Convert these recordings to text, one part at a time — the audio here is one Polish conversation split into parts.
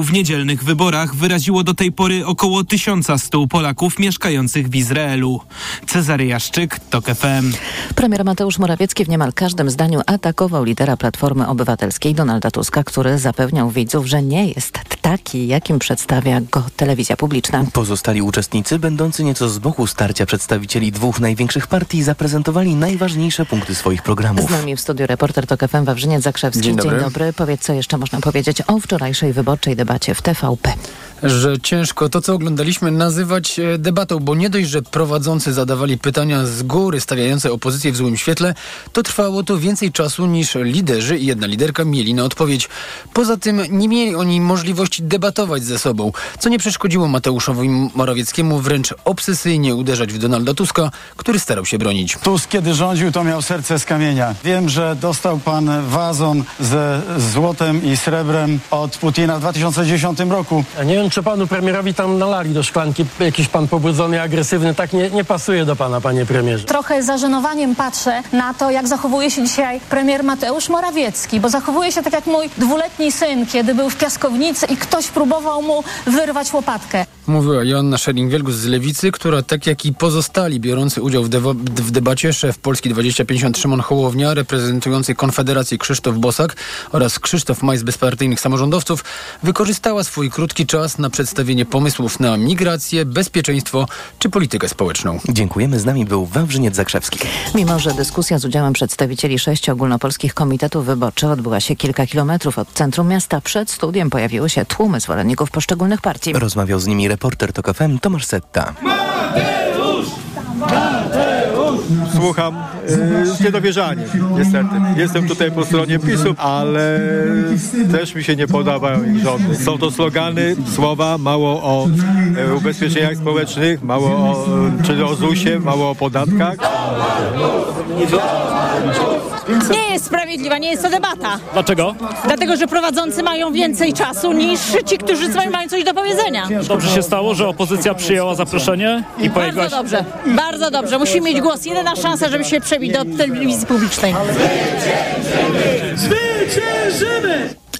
W niedzielnych wyborach wyraziło do tej pory około 1100 Polaków mieszkających w Izraelu. Cezary Jaszczyk, TOK FM. Premier Mateusz Morawiecki w niemal każdym zdaniu atakował lidera Platformy Obywatelskiej Donalda Tuska, który zapewniał widzów, że nie jest taki, jakim przedstawia go telewizja publiczna. Pozostali uczestnicy, będący nieco z boku starcia przedstawicieli dwóch największych partii, zaprezentowali najważniejsze punkty swoich programów. Z nami w studiu reporter TOK FM Wawrzyniec Zakrzewski. Dzień dobry. Dzień dobry. Powiedz, co jeszcze można powiedzieć o wczorajszej wyborczej debacie w TVP. Że ciężko to, co oglądaliśmy, nazywać e, debatą, bo nie dość, że prowadzący zadawali pytania z góry stawiające opozycję w złym świetle, to trwało to więcej czasu niż liderzy i jedna liderka mieli na odpowiedź. Poza tym nie mieli oni możliwości debatować ze sobą, co nie przeszkodziło Mateuszowi Morawieckiemu wręcz obsesyjnie uderzać w Donalda Tuska, który starał się bronić. Tusk, kiedy rządził, to miał serce z kamienia. Wiem, że dostał pan wazon ze złotem i srebrem od Putina w 2010 roku. Ja nie wiem, czy panu premierowi tam nalali do szklanki jakiś pan pobudzony, agresywny. Tak nie, nie pasuje do pana, panie premierze. Trochę zażenowaniem patrzę na to, jak zachowuje się dzisiaj premier Mateusz Morawiecki, bo zachowuje się tak jak mój dwuletni syn, kiedy był w piaskownicy i ktoś próbował mu wyrwać łopatkę. Mówiła Joanna Schering-Wielgus z Lewicy, która tak jak i pozostali biorący udział w, w debacie, szef Polski 2050 Szymon Hołownia, reprezentujący Konfederację Krzysztof Bosak oraz Krzysztof Maj z bezpartyjnych samorządowców, wykorzystała swój krótki czas na przedstawienie pomysłów na migrację, bezpieczeństwo czy politykę społeczną. Dziękujemy. Z nami był Wawrzyniec Zakrzewski. Mimo, że dyskusja z udziałem przedstawicieli sześciu ogólnopolskich komitetów wyborczych odbyła się kilka kilometrów od centrum miasta, przed studiem pojawiły się tłumy zwolenników poszczególnych partii. Rozmawiał z nimi reporter TOK FM Tomasz Setta. Słucham e, z niedowierzaniem, niestety. Jestem tutaj po stronie PiSu, ale też mi się nie podobają ich rządy. Są to slogany, słowa, mało o e, ubezpieczeniach społecznych, mało o, czyli o ZUS-ie, mało o podatkach. Nie jest sprawiedliwa, nie jest to debata. Dlaczego? Dlatego, że prowadzący mają więcej czasu niż ci, którzy mają coś do powiedzenia. Dobrze się stało, że opozycja przyjęła zaproszenie i Bardzo dobrze, bardzo dobrze. Musimy mieć głos. Jedyna szansa, żeby się przebić do telewizji publicznej.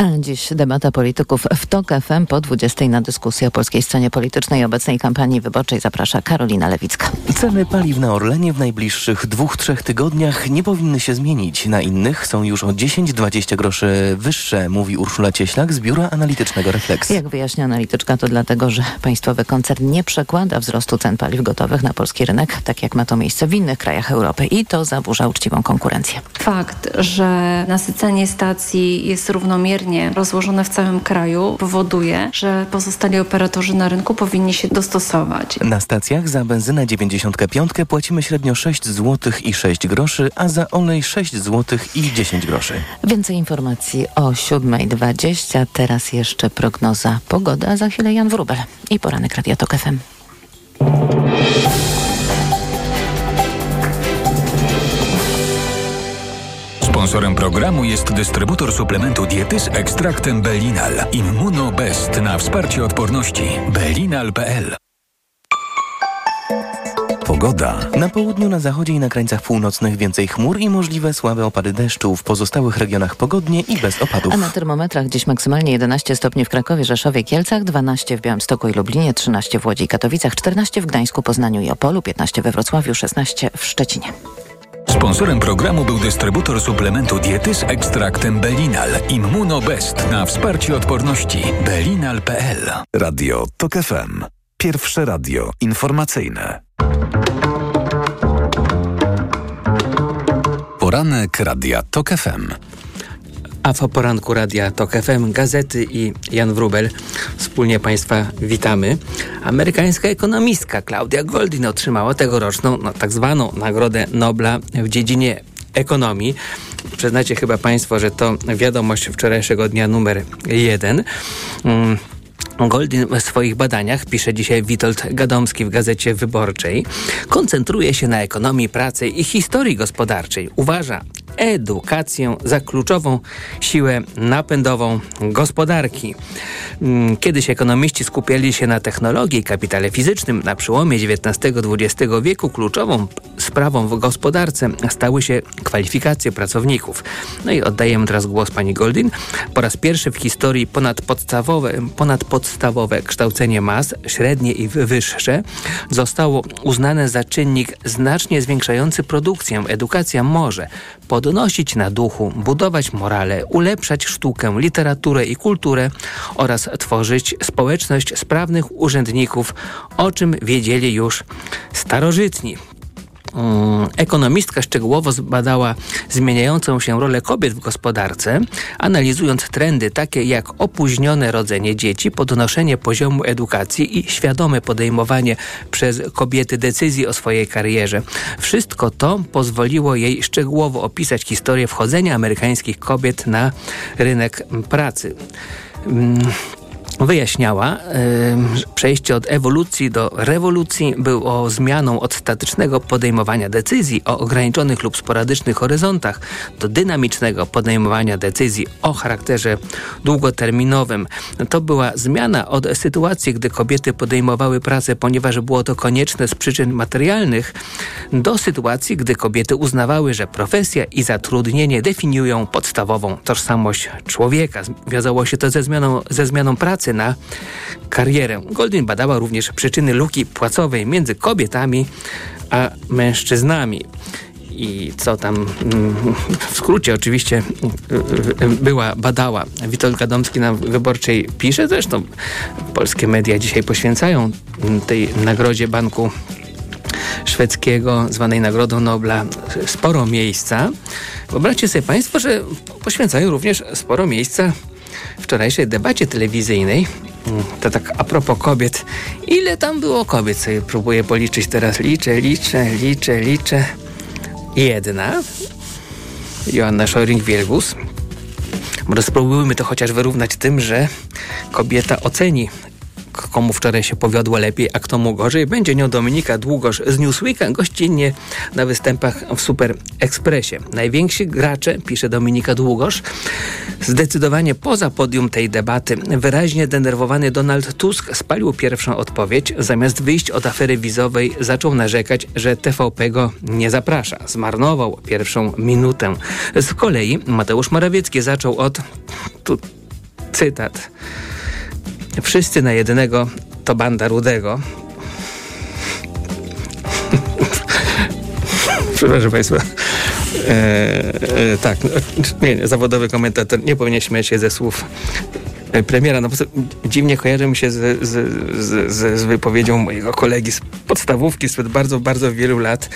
A dziś debata polityków w TOK FM po 20 na dyskusję o polskiej scenie politycznej i obecnej kampanii wyborczej zaprasza Karolina Lewicka. Ceny paliw na Orlenie w najbliższych dwóch, trzech tygodniach nie powinny się zmienić. Na innych są już o 10-20 groszy wyższe, mówi Urszula Cieślak z Biura Analitycznego Refleks. Jak wyjaśnia analityczka, to dlatego, że państwowy koncern nie przekłada wzrostu cen paliw gotowych na polski rynek, tak jak ma to miejsce w innych krajach Europy i to zaburza uczciwą konkurencję. Fakt, że nasycenie stacji jest równomiernie rozłożone w całym kraju powoduje, że pozostali operatorzy na rynku powinni się dostosować. Na stacjach za benzynę 95 płacimy średnio 6 zł i 6 groszy, a za olej 6 zł i 10 groszy. Więcej informacji o 7.20. Teraz jeszcze prognoza pogody, a za chwilę Jan Wrubel i poranek Radio Tok FM. Sponsorem programu jest dystrybutor suplementu diety z ekstraktem Belinal. Immuno Best na wsparcie odporności. Belinal.pl Pogoda. Na południu, na zachodzie i na krańcach północnych więcej chmur i możliwe słabe opady deszczu. W pozostałych regionach pogodnie i bez opadów. A na termometrach dziś maksymalnie 11 stopni w Krakowie, Rzeszowie, Kielcach, 12 w Białymstoku i Lublinie, 13 w Łodzi i Katowicach, 14 w Gdańsku, Poznaniu i Opolu, 15 we Wrocławiu, 16 w Szczecinie. Sponsorem programu był dystrybutor suplementu diety z ekstraktem Belinal. Immuno Best na wsparcie odporności. Belinal.pl Radio TOK FM. Pierwsze radio informacyjne. Poranek Radia TOK FM. A w poranku Radia TOK FM, gazety i Jan Wrubel. Wspólnie Państwa witamy. Amerykańska ekonomistka Claudia Goldin otrzymała tegoroczną no, tak zwaną Nagrodę Nobla w dziedzinie ekonomii. Przyznacie chyba Państwo, że to wiadomość wczorajszego dnia numer jeden. Goldin w swoich badaniach, pisze dzisiaj Witold Gadomski w Gazecie Wyborczej, koncentruje się na ekonomii pracy i historii gospodarczej. Uważa edukację za kluczową siłę napędową gospodarki. Mm, kiedyś ekonomiści skupiali się na technologii i kapitale fizycznym. Na przełomie XIX-XX wieku kluczową sprawą w gospodarce stały się kwalifikacje pracowników. No i oddajemy teraz głos pani Goldin. Po raz pierwszy w historii ponadpodstawowe, ponadpodstawowe kształcenie mas, średnie i wyższe, zostało uznane za czynnik znacznie zwiększający produkcję. Edukacja może podnosić na duchu, budować morale, ulepszać sztukę, literaturę i kulturę oraz tworzyć społeczność sprawnych urzędników, o czym wiedzieli już starożytni. Mm, ekonomistka szczegółowo zbadała zmieniającą się rolę kobiet w gospodarce, analizując trendy takie jak opóźnione rodzenie dzieci, podnoszenie poziomu edukacji i świadome podejmowanie przez kobiety decyzji o swojej karierze. Wszystko to pozwoliło jej szczegółowo opisać historię wchodzenia amerykańskich kobiet na rynek pracy. Wyjaśniała, yy, przejście od ewolucji do rewolucji było zmianą od statycznego podejmowania decyzji o ograniczonych lub sporadycznych horyzontach do dynamicznego podejmowania decyzji o charakterze długoterminowym. To była zmiana od sytuacji, gdy kobiety podejmowały pracę, ponieważ było to konieczne z przyczyn materialnych, do sytuacji, gdy kobiety uznawały, że profesja i zatrudnienie definiują podstawową tożsamość człowieka. Wiązało się to ze zmianą, ze zmianą pracy na karierę. Goldin badała również przyczyny luki płacowej między kobietami a mężczyznami i co tam mm, w skrócie oczywiście y, y, była, badała. Witold Gadomski na Wyborczej pisze, zresztą polskie media dzisiaj poświęcają tej nagrodzie Banku Szwedzkiego, zwanej Nagrodą Nobla, sporo miejsca. Wyobraźcie sobie Państwo, że poświęcają również sporo miejsca wczorajszej debacie telewizyjnej, mm, to tak a propos kobiet, ile tam było kobiet, sobie próbuję policzyć teraz. Liczę, liczę, liczę, liczę. Jedna. Joanna Szoring-Wielgus. Spróbujmy to chociaż wyrównać tym, że kobieta oceni komu wczoraj się powiodło lepiej, a kto mu gorzej. Będzie nią Dominika Długosz z Newsweeka, gościnnie na występach w Super Expressie. Najwięksi gracze, pisze Dominika Długosz, zdecydowanie poza podium tej debaty. Wyraźnie denerwowany Donald Tusk spalił pierwszą odpowiedź. Zamiast wyjść od afery wizowej, zaczął narzekać, że TVP go nie zaprasza. Zmarnował pierwszą minutę. Z kolei Mateusz Morawiecki zaczął od... Tu cytat Wszyscy na jednego to banda rudego. Przepraszam Państwa. E, e, tak, no, nie, nie, zawodowy komentator nie powinien śmiać się ze słów e, premiera. No dziwnie kojarzy mi się z, z, z, z, wypowiedzią mojego kolegi z podstawówki sprzed bardzo, bardzo wielu lat.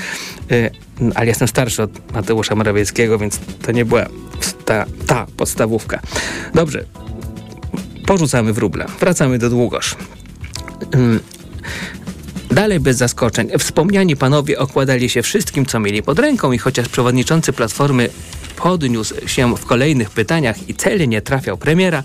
E, ale jestem starszy od Mateusza Morawieckiego, więc to nie była ta, ta podstawówka. Dobrze, porzucamy wróbla. Wracamy do Długosz. Dalej bez zaskoczeń. Wspomniani panowie okładali się wszystkim, co mieli pod ręką i chociaż przewodniczący Platformy podniósł się w kolejnych pytaniach i celnie trafiał premiera,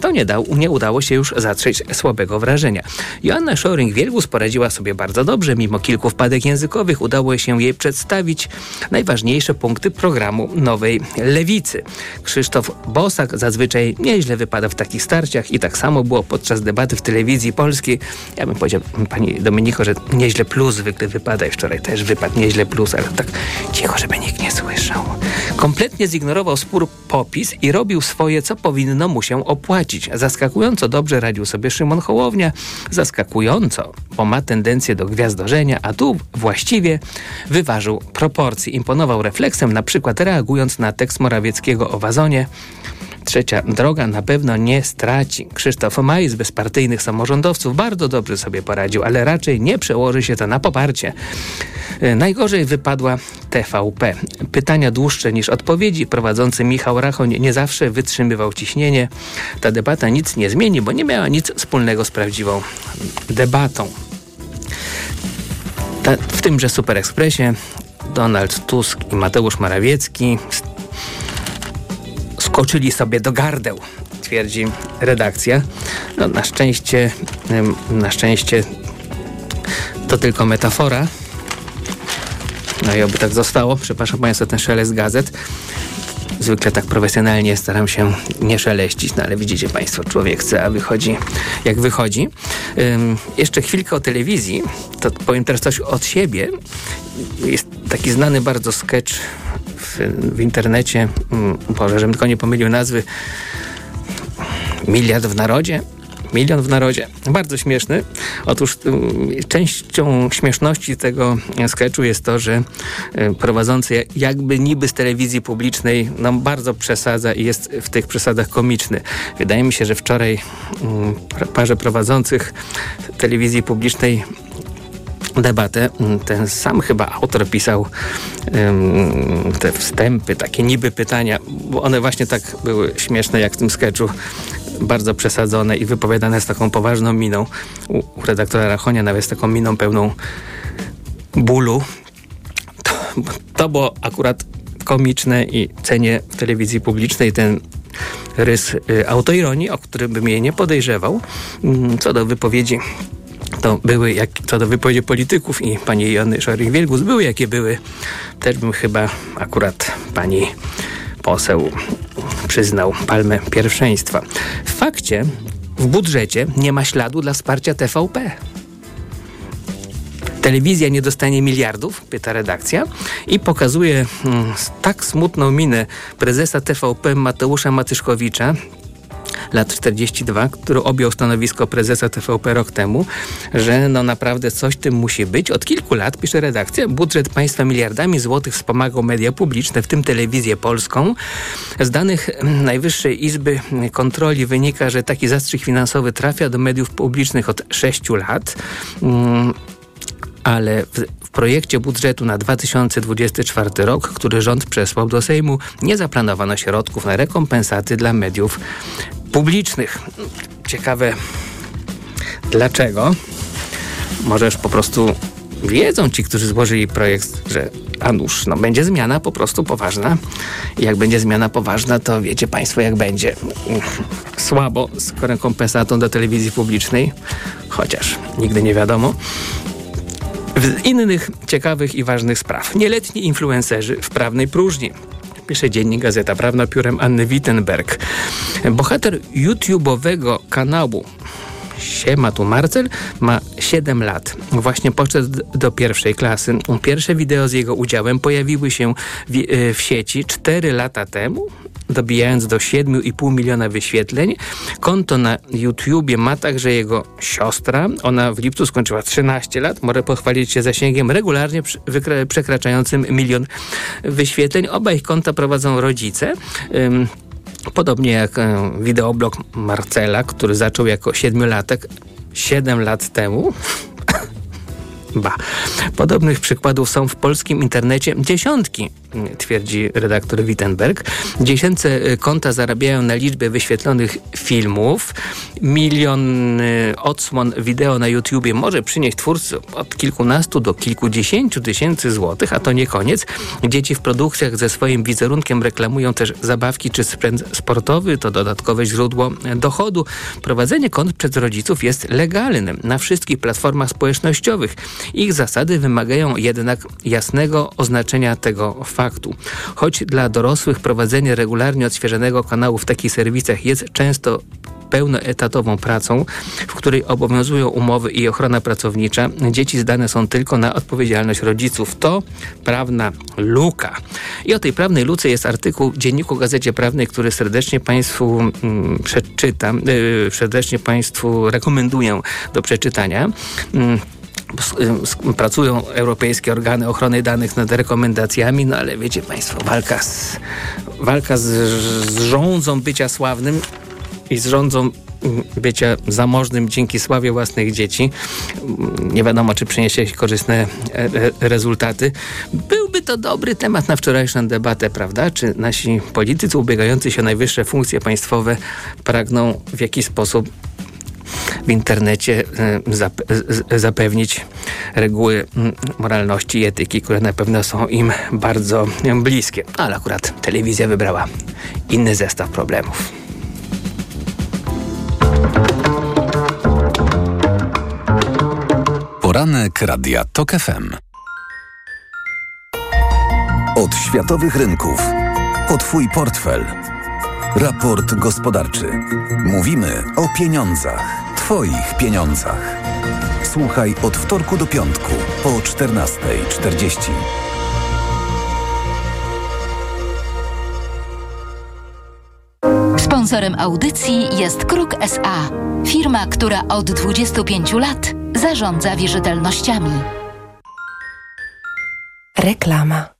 to nie, dał, nie udało się już zatrzeć słabego wrażenia. Joanna Szoring-Wielgus poradziła sobie bardzo dobrze. Mimo kilku wpadek językowych udało się jej przedstawić najważniejsze punkty programu Nowej Lewicy. Krzysztof Bosak zazwyczaj nieźle wypada w takich starciach i tak samo było podczas debaty w telewizji polskiej. Ja bym powiedział pani Dominiko, że nieźle plus zwykle wypada i wczoraj też wypadł nieźle plus, ale tak cicho, żeby nikt nie słyszał. Kompletnie kompletnie zignorował spór popis i robił swoje, co powinno mu się opłacić. Zaskakująco dobrze radził sobie Szymon Hołownia, zaskakująco, bo ma tendencję do gwiazdorzenia, a tu właściwie wyważył proporcji. Imponował refleksem, na przykład reagując na tekst Morawieckiego o wazonie. Trzecia droga na pewno nie straci. Krzysztof Maj z bezpartyjnych samorządowców bardzo dobrze sobie poradził, ale raczej nie przełoży się to na poparcie. E, najgorzej wypadła TVP. Pytania dłuższe niż odpowiedzi. Prowadzący Michał Rachoń nie zawsze wytrzymywał ciśnienie. Ta debata nic nie zmieni, bo nie miała nic wspólnego z prawdziwą debatą. Ta, w tymże Super Expressie Donald Tusk i Mateusz Morawiecki skoczyli sobie do gardeł. twierdzi redakcja. No, na szczęście, na szczęście to tylko metafora. No i oby tak zostało. Przepraszam Państwa, ten szelest gazet. Zwykle tak profesjonalnie staram się nie szeleścić, no ale widzicie Państwo, człowiek chce, a wychodzi jak wychodzi. Um, jeszcze chwilkę o telewizji. To powiem teraz coś od siebie. Jest taki znany bardzo sketch w, w internecie. Um, Boże, żebym tylko nie pomylił nazwy. Miliard w narodzie. Milion w narodzie. Bardzo śmieszny. Otóż y, częścią śmieszności tego sketchu jest to, że y, prowadzący jakby niby z telewizji publicznej no, bardzo przesadza i jest w tych przesadach komiczny. Wydaje mi się, że wczoraj y, parze prowadzących telewizji publicznej debatę. Ten sam chyba autor pisał um, te wstępy, takie niby pytania, bo one właśnie tak były śmieszne jak w tym sketchu bardzo przesadzone i wypowiadane z taką poważną miną. U, u redaktora Rachonia nawet z taką miną pełną bólu. To, to było akurat komiczne i cenię w telewizji publicznej ten rys y, autoironii, o którym bym jej nie podejrzewał. Mm, co do wypowiedzi to były, jak, co do wypowiedzi polityków i pani Jony Szorych-Wielgus były jakie były, też bym chyba akurat pani poseł przyznał palmę pierwszeństwa. W fakcie w budżecie nie ma śladu dla wsparcia TVP. Telewizja nie dostanie miliardów, pyta redakcja, i pokazuje mm, tak smutną minę prezesa TVP Mateusza Matyszkowicza, lat 42, który objął stanowisko prezesa TVP rok temu, że no naprawdę coś tym musi być. Od kilku lat, pisze redakcja, budżet państwa miliardami złotych wspomagał media publiczne, w tym telewizję polską. Z danych Najwyższej Izby Kontroli wynika, że taki zastrzyk finansowy trafia do mediów publicznych od 6 lat. Mm, ale w, w, projekcie budżetu na 2024 rok, który rząd przesłał do Sejmu, nie zaplanowano środków na rekompensaty dla mediów publicznych. Ciekawe dlaczego. Możesz po prostu wiedzą ci, którzy złożyli projekt, że a nuż, no będzie zmiana po prostu poważna. I jak będzie zmiana poważna, to wiecie Państwo, jak będzie. Słabo z rekompensatą do telewizji publicznej, chociaż nigdy nie wiadomo. W innych ciekawych i ważnych spraw. Nieletni influencerzy w prawnej próżni pisze dziennik Gazeta Prawna piórem Anny Wittenberg. Bohater YouTube'owego kanału Siema tu Marcel ma 7 lat. Właśnie poszedł do pierwszej klasy. Pierwsze wideo z jego udziałem pojawiły się w, e, w sieci 4 lata temu, dobijając do 7,5 miliona wyświetleń. Konto na YouTubie ma także jego siostra. Ona w lipcu skończyła 13 lat. Może pochwalić się zasięgiem regularnie przekraczającym milion wyświetleń. Oba ich konta prowadzą rodzice. Podobnie jak e, wideoblog Marcela, który zaczął jako siedmiolatek 7 lat temu. Ba. Podobnych przykładów są w polskim internecie dziesiątki, twierdzi redaktor Wittenberg. Dziesięce y, konta zarabiają na liczbę wyświetlonych filmów. Milion y, odsłon wideo na YouTubie może przynieść twórcy od kilkunastu do kilkudziesięciu tysięcy złotych, a to nie koniec. Dzieci w produkcjach ze swoim wizerunkiem reklamują też zabawki czy sprzęt sportowy. To dodatkowe źródło dochodu. Prowadzenie kont przez rodziców jest legalne na wszystkich platformach społecznościowych. Ich zasady wymagają jednak jasnego oznaczenia tego faktu. Choć dla dorosłych prowadzenie regularnie odświeżonego kanału w takich serwisach jest często pełnoetatową pracą, w której obowiązują umowy i ochrona pracownicza, dzieci zdane są tylko na odpowiedzialność rodziców. To prawna luka. I o tej prawnej luce jest artykuł w Dzienniku Gazecie Prawnej, który serdecznie Państwu mm, przeczytam, yy, serdecznie Państwu rekomenduję do przeczytania. Yy pracują europejskie organy ochrony danych nad rekomendacjami, no ale wiecie Państwo, walka z, walka z, z rządzą bycia sławnym i z rządzą bycia zamożnym dzięki sławie własnych dzieci. Nie wiadomo, czy przyniesie korzystne e, e, rezultaty. Byłby to dobry temat na wczorajszą debatę, prawda? Czy nasi politycy ubiegający się o najwyższe funkcje państwowe pragną w jakiś sposób w internecie e, zapewnić reguły moralności i etyki, które na pewno są im bardzo bliskie. Ale akurat telewizja wybrała inny zestaw problemów. Poranek Radia TOK FM. Od światowych rynków. O Twój portfel. Raport gospodarczy. Mówimy o pieniądzach. Twoich pieniądzach. Słuchaj od wtorku do piątku po 14.40. Sponsorem audycji jest Kruk SA, firma, która od 25 lat zarządza wierzytelnościami. Reklama.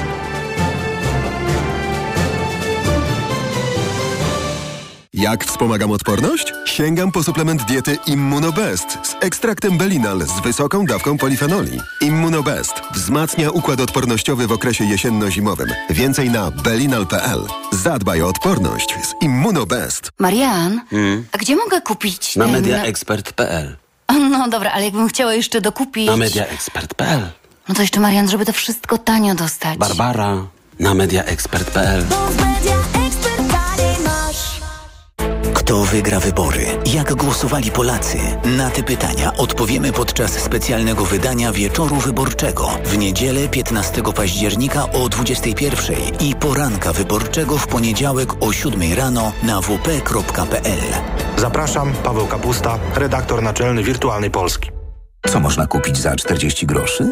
Jak wspomagam odporność? Sięgam po suplement diety Immunobest z ekstraktem Belinal z wysoką dawką polifenoli. Immunobest wzmacnia układ odpornościowy w okresie jesienno-zimowym. Więcej na belinal.pl. Zadbaj o odporność z Immunobest. Marian, a gdzie mogę kupić Na ten... mediaexpert.pl No dobra, ale jakbym chciała jeszcze dokupić... Na mediaexpert.pl No to jeszcze Marian, żeby to wszystko tanio dostać. Barbara na mediaexpert.pl Kto wygra wybory? Jak głosowali Polacy? Na te pytania odpowiemy podczas specjalnego wydania Wieczoru Wyborczego w niedzielę 15 października o 21 i poranka wyborczego w poniedziałek o 7 rano na wp.pl. Zapraszam, Paweł Kapusta, redaktor naczelny Wirtualnej Polski. Co można kupić za 40 groszy?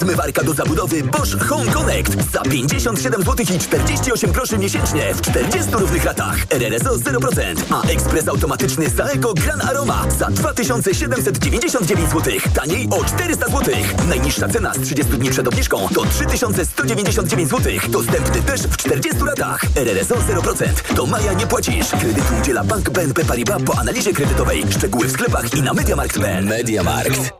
Zmywarka do zabudowy Bosch Home Connect za 57 zł i 48 groszy miesięcznie w 40 równych ratach. RRSO 0%, a ekspres automatyczny Saeco Gran Aroma za 2799 zł. Taniej o 400 zł. Najniższa cena z 30 dni przed obniżką to 3199 zł. Dostępny też w 40 ratach. RRSO 0%. Do maja nie płacisz. Kredytu udziela Bank BNP Paribas po analizie kredytowej. Szczegóły w sklepach i na MediaMarkt.pl. MediaMarkt.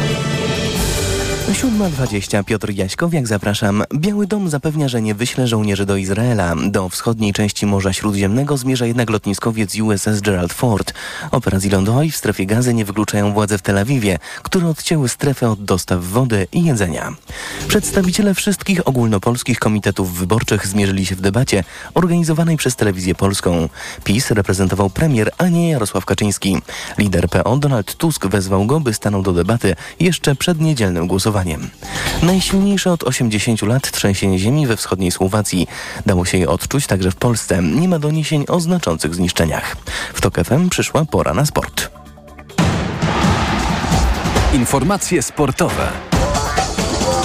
7.20 Piotr Jaśkowiak, zapraszam. Biały Dom zapewnia, że nie wyśle żołnierzy do Izraela. Do wschodniej części Morza Śródziemnego zmierza jednak lotniskowiec USS Gerald Ford. Operacji lądowej w strefie gazy nie wykluczają władze w Tel Awiwie, które odcięły strefę od dostaw wody i jedzenia. Przedstawiciele wszystkich ogólnopolskich komitetów wyborczych zmierzyli się w debacie organizowanej przez Telewizję Polską. PiS reprezentował premier, a nie Jarosław Kaczyński. Lider PO Donald Tusk wezwał go, by stanął do debaty jeszcze przed niedzielnym głosowaniem. Najsilniejsze od 80 lat trzęsienie ziemi we wschodniej Słowacji. Dało się je odczuć także w Polsce. Nie ma doniesień o znaczących zniszczeniach. W TOK FM przyszła pora na sport. Informacje sportowe.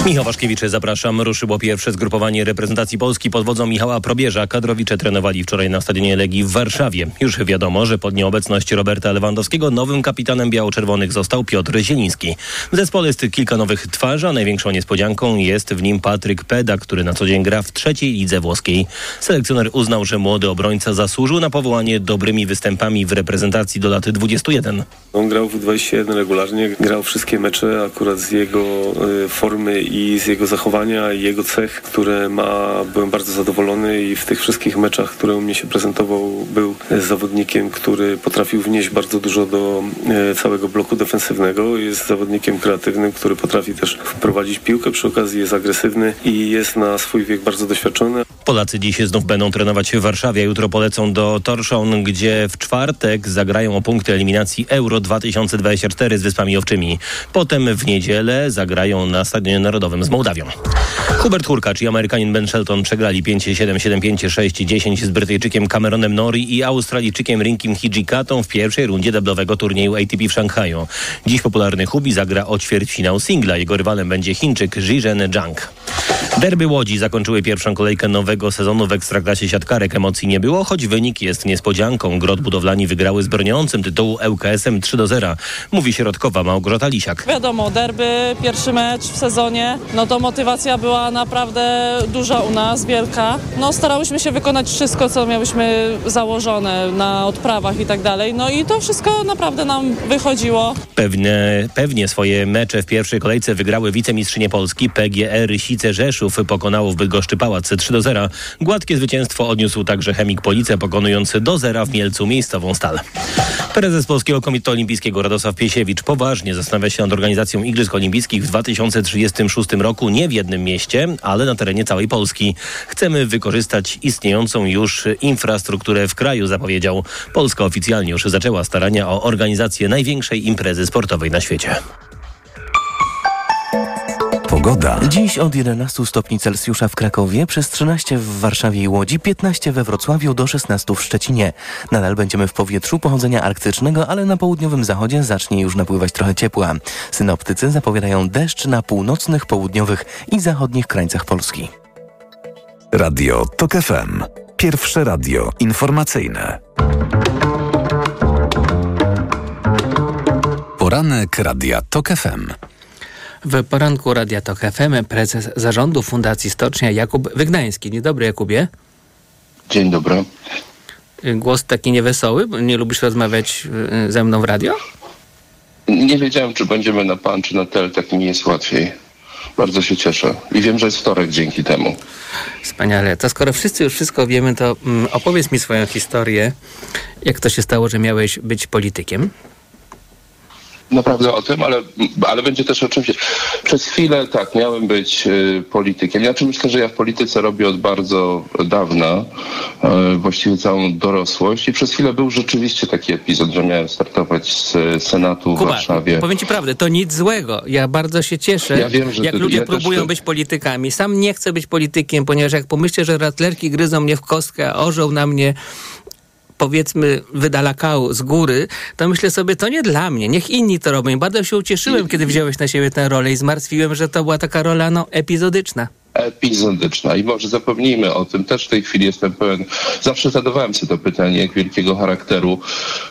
Michał Waszkiewicz, zapraszam. Ruszyło pierwsze zgrupowanie reprezentacji Polski pod wodzą Michała Probierza. Kadrowicze trenowali wczoraj na stadionie Legii w Warszawie. Już wiadomo, że pod nieobecność Roberta Lewandowskiego nowym kapitanem biało-czerwonych został Piotr Zieliński. W zespole jest kilka nowych twarzy, a największą niespodzianką jest w nim Patryk Peda, który na co dzień gra w trzeciej lidze włoskiej. Selekcjoner uznał, że młody obrońca zasłużył na powołanie dobrymi występami w reprezentacji do lat 21. On grał w 21 regularnie, grał wszystkie mecze akurat z jego y, formy i z jego zachowania i jego cech, które ma, byłem bardzo zadowolony i w tych wszystkich meczach, które u mnie się prezentował, był zawodnikiem, który potrafił wnieść bardzo dużo do y, całego bloku defensywnego. Jest zawodnikiem kreatywnym, który potrafi też wprowadzić piłkę, przy okazji jest agresywny i jest na swój wiek bardzo doświadczony. Polacy dziś znów będą trenować w Warszawie, jutro polecą do Torszon, gdzie w czwartek zagrają o punkty eliminacji Euro 2024 z Wyspami Owczymi. Potem w niedzielę zagrają na Stadionie Narodowym wywiadowym z Mołdawią. Hubert Hurkacz i Amerykanin Ben Shelton przegrali 5-7, 7-5, 6-10 z Brytyjczykiem Cameronem Nori i Australijczykiem Rinkim Hijikatą w pierwszej rundzie deblowego turnieju ATP w Szanghaju. Dziś popularny Hubi zagra o ćwierćfinał singla. Jego rywalem będzie Chińczyk Zhizhen Zhang. Derby Łodzi zakończyły pierwszą kolejkę nowego sezonu w Ekstraklasie siatkarek. Emocji nie było, choć wynik jest niespodzianką. Grot Budowlani wygrały z broniącym tytułu ŁKS-em 3 do 0. Mówi środkowa Małgorzata Lisiak. Wiadomo, derby, pierwszy mecz w sezonie, no to motywacja była naprawdę duża u nas, wielka. No starałyśmy się wykonać wszystko, co miałyśmy założone na odprawach i tak dalej. No i to wszystko naprawdę nam wychodziło. Pewnie, pewnie swoje mecze w pierwszej kolejce wygrały wicemistrzynie Polski PGE Rysice Rzeszów. Pokonało w Bydgoszczy Pałac 3 do 0. Gładkie zwycięstwo odniósł także Chemik Police, pokonując do zera w Mielcu miejscową stal. Prezes Polskiego Komitetu Olimpijskiego Radosław Piesiewicz poważnie zastanawia się nad organizacją Igrzysk Olimpijskich w 2036 roku nie w jednym mieście, ale na terenie całej Polski. Chcemy wykorzystać istniejącą już infrastrukturę w kraju, zapowiedział. Polska oficjalnie już zaczęła starania o organizację największej imprezy sportowej na świecie. Pogoda. Dziś od 11 stopni Celsjusza w Krakowie, przez 13 w Warszawie i Łodzi, 15 we Wrocławiu do 16 w Szczecinie. Nadal będziemy w powietrzu pochodzenia arktycznego, ale na południowym zachodzie zacznie już napływać trochę ciepła. Synoptycy zapowiadają deszcz na północnych, południowych i zachodnich krańcach Polski. Radio TOK FM. Pierwsze radio informacyjne. Poranek Radia TOK FM. W poranku Radia Tok FM prezes zarządu Fundacji Stocznia Jakub Wygnański. Dzień dobry Jakubie. Dzień dobry. Głos taki niewesoły, bo nie lubisz rozmawiać y, ze mną w radio? Nie wiedziałem, czy będziemy na pan, czy na tel, tak mi jest łatwiej. Bardzo się cieszę. I wiem, że jest wtorek dzięki temu. Wspaniale. To skoro wszyscy już wszystko wiemy, to mm, opowiedz mi swoją historię. Jak to się stało, że miałeś być politykiem? Naprawdę o tym, ale, ale będzie też o czymś. Przez chwilę tak, miałem być y, politykiem. Ja myślę, że ja w polityce robię od bardzo dawna, y, właściwie całą dorosłość i przez chwilę był rzeczywiście taki epizod, że miałem startować z Senatu w Kuba, Warszawie. powiem ci prawdę, to nic złego. Ja bardzo się cieszę, Ja wiem, że jak ty- ludzie ja też próbują to- być politykami. Sam nie chcę być politykiem, ponieważ jak pomyślę, że ratlerki gryzą mnie w kostkę, a orzeł na mnie powiedzmy wydalakał z góry, to myślę sobie, to nie dla mnie, niech inni to robią. Bardzo się ucieszyłem, kiedy wziąłeś na siebie tę rolę i zmartwiłem, że to była taka rola no, epizodyczna. Epizodyczna i może zapomnijmy o tym. Też w tej chwili jestem pełen, zawsze zadawałem sobie to pytanie, jak wielkiego charakteru,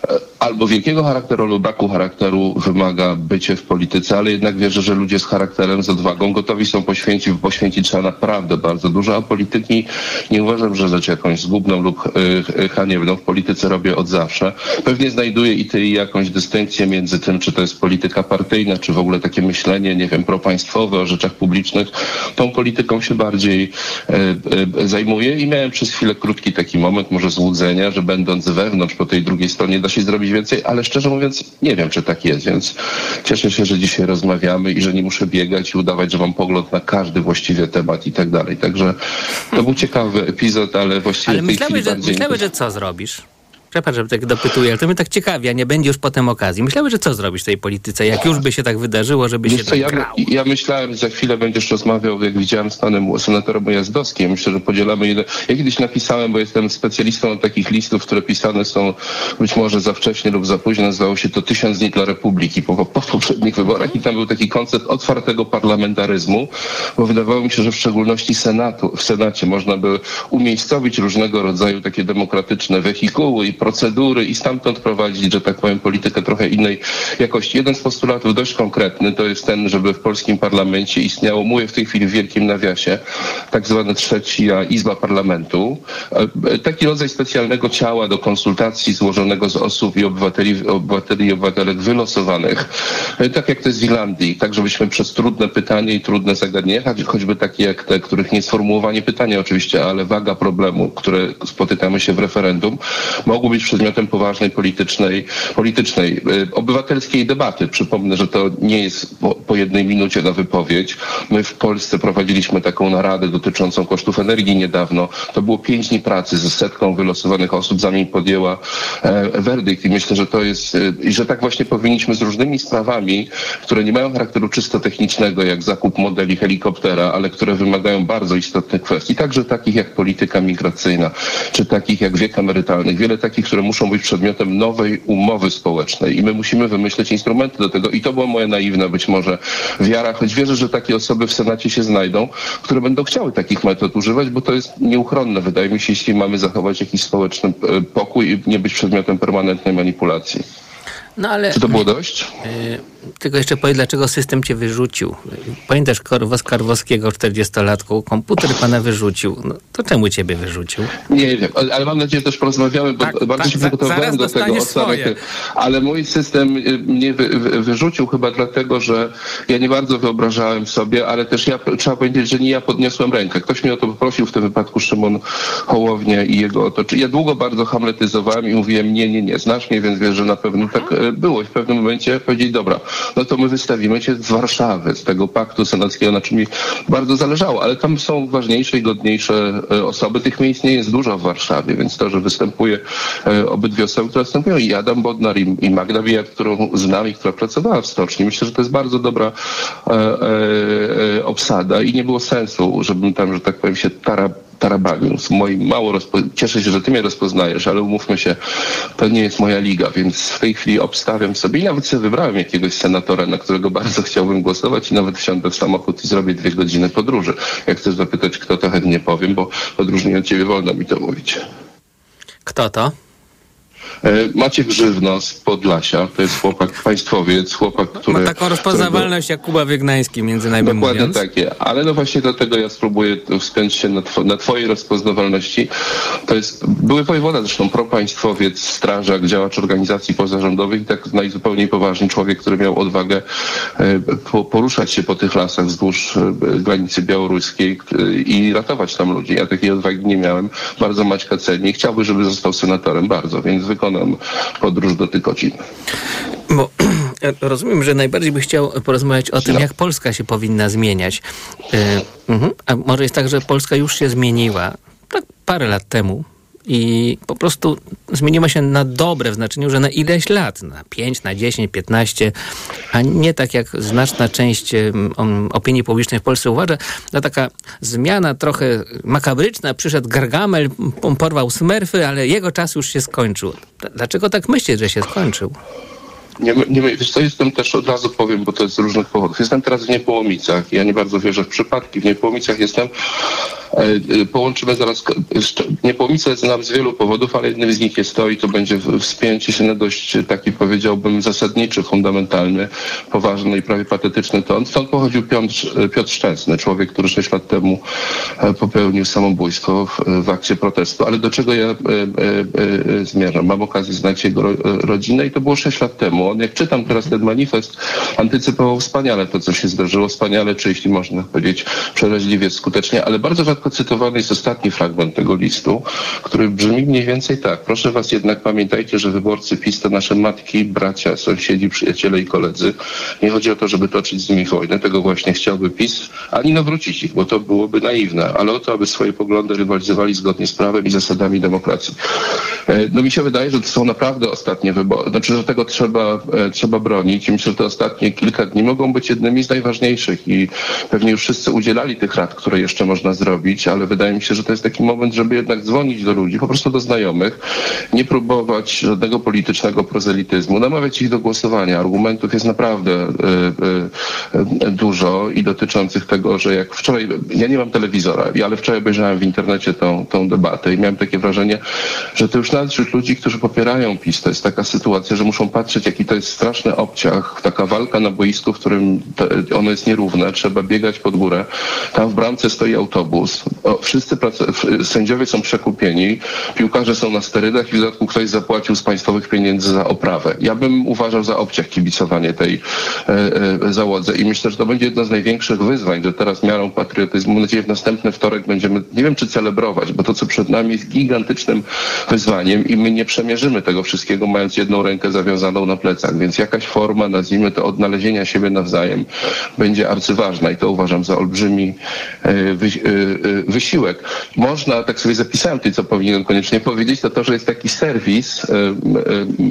e, albo wielkiego charakteru lub braku charakteru wymaga bycie w polityce, ale jednak wierzę, że ludzie z charakterem, z odwagą gotowi są poświęcić, poświęcić trzeba naprawdę bardzo dużo, a polityki nie uważam, że rzecz jakąś zgubną lub y, y, haniebną w polityce robię od zawsze. Pewnie znajduję i ty jakąś dystynkcję między tym, czy to jest polityka partyjna, czy w ogóle takie myślenie, nie wiem, propaństwowe o rzeczach publicznych. Tą polityką się bardziej e, e, zajmuję i miałem przez chwilę krótki taki moment, może złudzenia, że będąc wewnątrz po tej drugiej stronie da się zrobić więcej, ale szczerze mówiąc nie wiem, czy tak jest, więc cieszę się, że dzisiaj rozmawiamy i że nie muszę biegać i udawać, że mam pogląd na każdy właściwie temat i tak dalej. Także to był ciekawy epizod, ale właściwie Ale myślałeś, że, bardziej... myślałeś, że co zrobisz? Przepraszam, że tak dopytuję, ale to mnie tak ciekawi, a nie będzie już potem okazji. Myślałeś, że co zrobisz w tej polityce, jak już by się tak wydarzyło, żeby się Wiesz co, tak ja, ja myślałem, że za chwilę będziesz rozmawiał, jak widziałem z panem senatorem Ujazdowskim. Myślę, że podzielamy jeden. Ja kiedyś napisałem, bo jestem specjalistą od takich listów, które pisane są być może za wcześnie lub za późno. Nazywało się to Tysiąc dni dla Republiki po, po poprzednich wyborach i tam był taki koncept otwartego parlamentaryzmu, bo wydawało mi się, że w szczególności Senatu, w Senacie można by umiejscowić różnego rodzaju takie demokratyczne wehikuły i procedury i stamtąd prowadzić, że tak powiem, politykę trochę innej jakości. Jeden z postulatów dość konkretny to jest ten, żeby w polskim parlamencie istniało, mówię w tej chwili w wielkim nawiasie, tak zwana trzecia Izba Parlamentu. E, Taki rodzaj specjalnego ciała do konsultacji złożonego z osób i obywateli, obywateli i obywatelek wylosowanych, E, tak jak to jest w Irlandii, tak żebyśmy przez trudne pytanie i trudne zagadnienia, choć- choćby takie jak te, których nie sformułowanie pytania oczywiście, ale waga problemu, które spotykamy się w referendum, mogłyby być przedmiotem poważnej politycznej, politycznej y, obywatelskiej debaty. Przypomnę, że to nie jest po, po jednej minucie na wypowiedź. My w Polsce prowadziliśmy taką naradę dotyczącą kosztów energii niedawno. To było pięć dni pracy ze setką wylosowanych osób, zanim podjęła e, werdykt i myślę, że to jest, e, że tak właśnie powinniśmy z różnymi sprawami, które nie mają charakteru czysto technicznego, jak zakup modeli helikoptera, ale które wymagają bardzo istotnych kwestii, także takich jak polityka migracyjna, czy takich jak wiek emerytalny, wiele takich, które muszą być przedmiotem nowej umowy społecznej i my musimy wymyśleć instrumenty do tego i to była moja naiwna być może wiara, choć wierzę, że takie osoby w Senacie się znajdą, które będą chciały takich metod używać, bo to jest nieuchronne, wydaje mi się, jeśli mamy zachować jakiś społeczny e, pokój i nie być przedmiotem permanentnej manipulacji. No ale... Czy to było dość? Yy, tylko jeszcze powiedz, dlaczego system cię wyrzucił. Pamiętasz Korwos Karwowskiego, 40-latką, komputer pana wyrzucił. No, to czemu ciebie wyrzucił? Nie wiem, ale mam nadzieję, że też porozmawiamy, bo Tak, bardzo tak, się zaraz do tego od samych, ale mój system y, mnie wy, wy, wyrzucił chyba dlatego, że ja nie bardzo wyobrażałem sobie, ale też ja, trzeba powiedzieć, że nie ja podniosłem rękę. Ktoś mnie o to poprosił, w tym wypadku Szymon Hołownia i jego otoczenie. Ja długo bardzo hamletyzowałem i mówiłem, nie, nie, nie, znasz mnie, więc wiesz, że na pewno tak e, było. I w pewnym momencie powiedzieli, dobra, no to my wystawimy cię z Warszawy, z tego paktu senackiego, na czym mi bardzo zależało, ale tam są ważniejsze i godniejsze e, osoby. Tych miejsc nie jest dużo w Warszawie, więc to, że występuje e, obydwie osoby, które występują, i Adam Bodnar, i, Magda Bijak, którą znam i która pracowała w stoczni. Myślę, że to jest bardzo dobra e, e, e, obsada i nie było sensu, żebym tam, że tak powiem, się tara, tarabanił. Z moim mało rozpo... Cieszę się, że ty mnie rozpoznajesz, ale umówmy się, to nie jest moja liga, więc w tej chwili obstawiam sobie i nawet sobie wybrałem jakiegoś senatora, na którego bardzo chciałbym głosować i nawet wsiądę w samochód i zrobię dwie godziny podróży. Jak chcesz zapytać, kto to chętnie powiem, bo odróżnienie od ciebie wolno mi to mówić. Kto to? E, Maciek Grzywno z Podlasia, to jest chłopak państwowiec, chłopak, który... Ma taką rozpoznawalność jak Kuba Wygnański, między nami Dokładnie mówiąc. takie, ale no właśnie dlatego ja spróbuję wspiąć się na, two, na twojej rozpoznawalności. To jest były wojewoda, zresztą propaństwowiec, strażak, działacz organizacji pozarządowych i tak najzupełniej poważny człowiek, który miał odwagę e, po, poruszać się po tych lasach wzdłuż e, granicy białoruskiej i ratować tam ludzi. Ja takiej odwagi nie miałem. Bardzo Maćka cenię. Chciałby, żeby został senatorem, bardzo, więc wykonam podróż do Tykocin. Bo rozumiem, że najbardziej byś chciał porozmawiać o tym, jak Polska się powinna zmieniać. E, mhm. A może jest tak, że Polska już się zmieniła tak parę lat temu i po prostu zmieniła się na dobre w znaczeniu, że na ileś lat, na 5, na 10, 15, a nie tak jak znaczna część opinii publicznej w Polsce uważa, że taka zmiana trochę makabryczna, przyszedł Gargamel, porwał smerfy, ale jego czas już się skończył. Dlaczego tak myślisz, że się skończył? Nie, nie, wiesz co, jestem też, od razu powiem, bo to jest z różnych powodów. Jestem teraz w Niepołomicach. Ja nie bardzo wierzę w przypadki. W Niepołomicach jestem. E, e, Połączymy zaraz. jeszcze- Niepołomice znam z wielu powodów, ale jednym z nich jest to i to będzie wspięcie się na dość taki powiedziałbym zasadniczy, fundamentalny, poważny i prawie patetyczny ton. Stąd pochodził Piotr, Piotr Szczęsny, człowiek, który 6 lat temu e, popełnił samobójstwo w, w akcie protestu. Ale do czego ja e, e, zmierzam? Mam okazję znać jego ro, rodzinę i to było 6 lat temu. On, jak czytam teraz ten manifest, antycypował wspaniale to, co się zdarzyło. Wspaniale, czy jeśli można powiedzieć, przeraźliwie skutecznie, ale bardzo rzadko cytowany jest ostatni fragment tego listu, który brzmi mniej więcej tak. Proszę was jednak pamiętajcie, że wyborcy PiS to nasze matki, bracia, sąsiedzi, przyjaciele i koledzy. Nie chodzi o to, żeby toczyć z nimi wojnę. Tego właśnie chciałby PiS, ani nawrócić ich, bo to byłoby naiwne, ale o to, aby swoje poglądy rywalizowali zgodnie z prawem i zasadami demokracji. E, No mi się wydaje, że to są naprawdę ostatnie wybory. Znaczy, że tego trzeba, e, trzeba bronić i myślę, że te ostatnie kilka dni mogą być jednymi z najważniejszych i pewnie już wszyscy udzielali tych rad, które jeszcze można zrobić, ale wydaje mi się, że to jest taki moment, żeby jednak dzwonić do ludzi, po prostu do znajomych, nie próbować żadnego politycznego prozelityzmu, namawiać ich do głosowania. Argumentów jest naprawdę e, e, e, dużo i dotyczących tego, że jak wczoraj, ja nie mam telewizora, ale wczoraj obejrzałem w internecie tą, tą debatę i miałem takie wrażenie, że to już nawet wśród ludzi, którzy popierają PiS, to jest taka sytuacja, że muszą patrzeć, jaki to jest straszny obciach, taka walka na boisku, w którym ono jest nierówne, trzeba biegać pod górę. Tam w bramce stoi autobus. O, wszyscy sędziowie są przekupieni, piłkarze są na sterydach i w dodatku ktoś zapłacił z państwowych pieniędzy za oprawę. Ja bym uważał za obciach kibicowanie tej e, e, załodze i myślę, że to będzie jedno z największych wyzwań, że teraz miarą patriotyzmu, mam nadzieję w następny wtorek będziemy, nie wiem czy celebrować, bo to co przed nami jest gigantycznym wyzwaniem i my nie przemierzymy tego wszystkiego mając jedną rękę zawiązaną na plecach, więc jakaś forma, nazwijmy to, odnalezienia siebie nawzajem będzie arcyważna i to uważam za olbrzymi e, wy, e, wysiłek. Można, tak sobie zapisałem ty, co powinienem koniecznie powiedzieć, to to, że jest taki serwis e, e,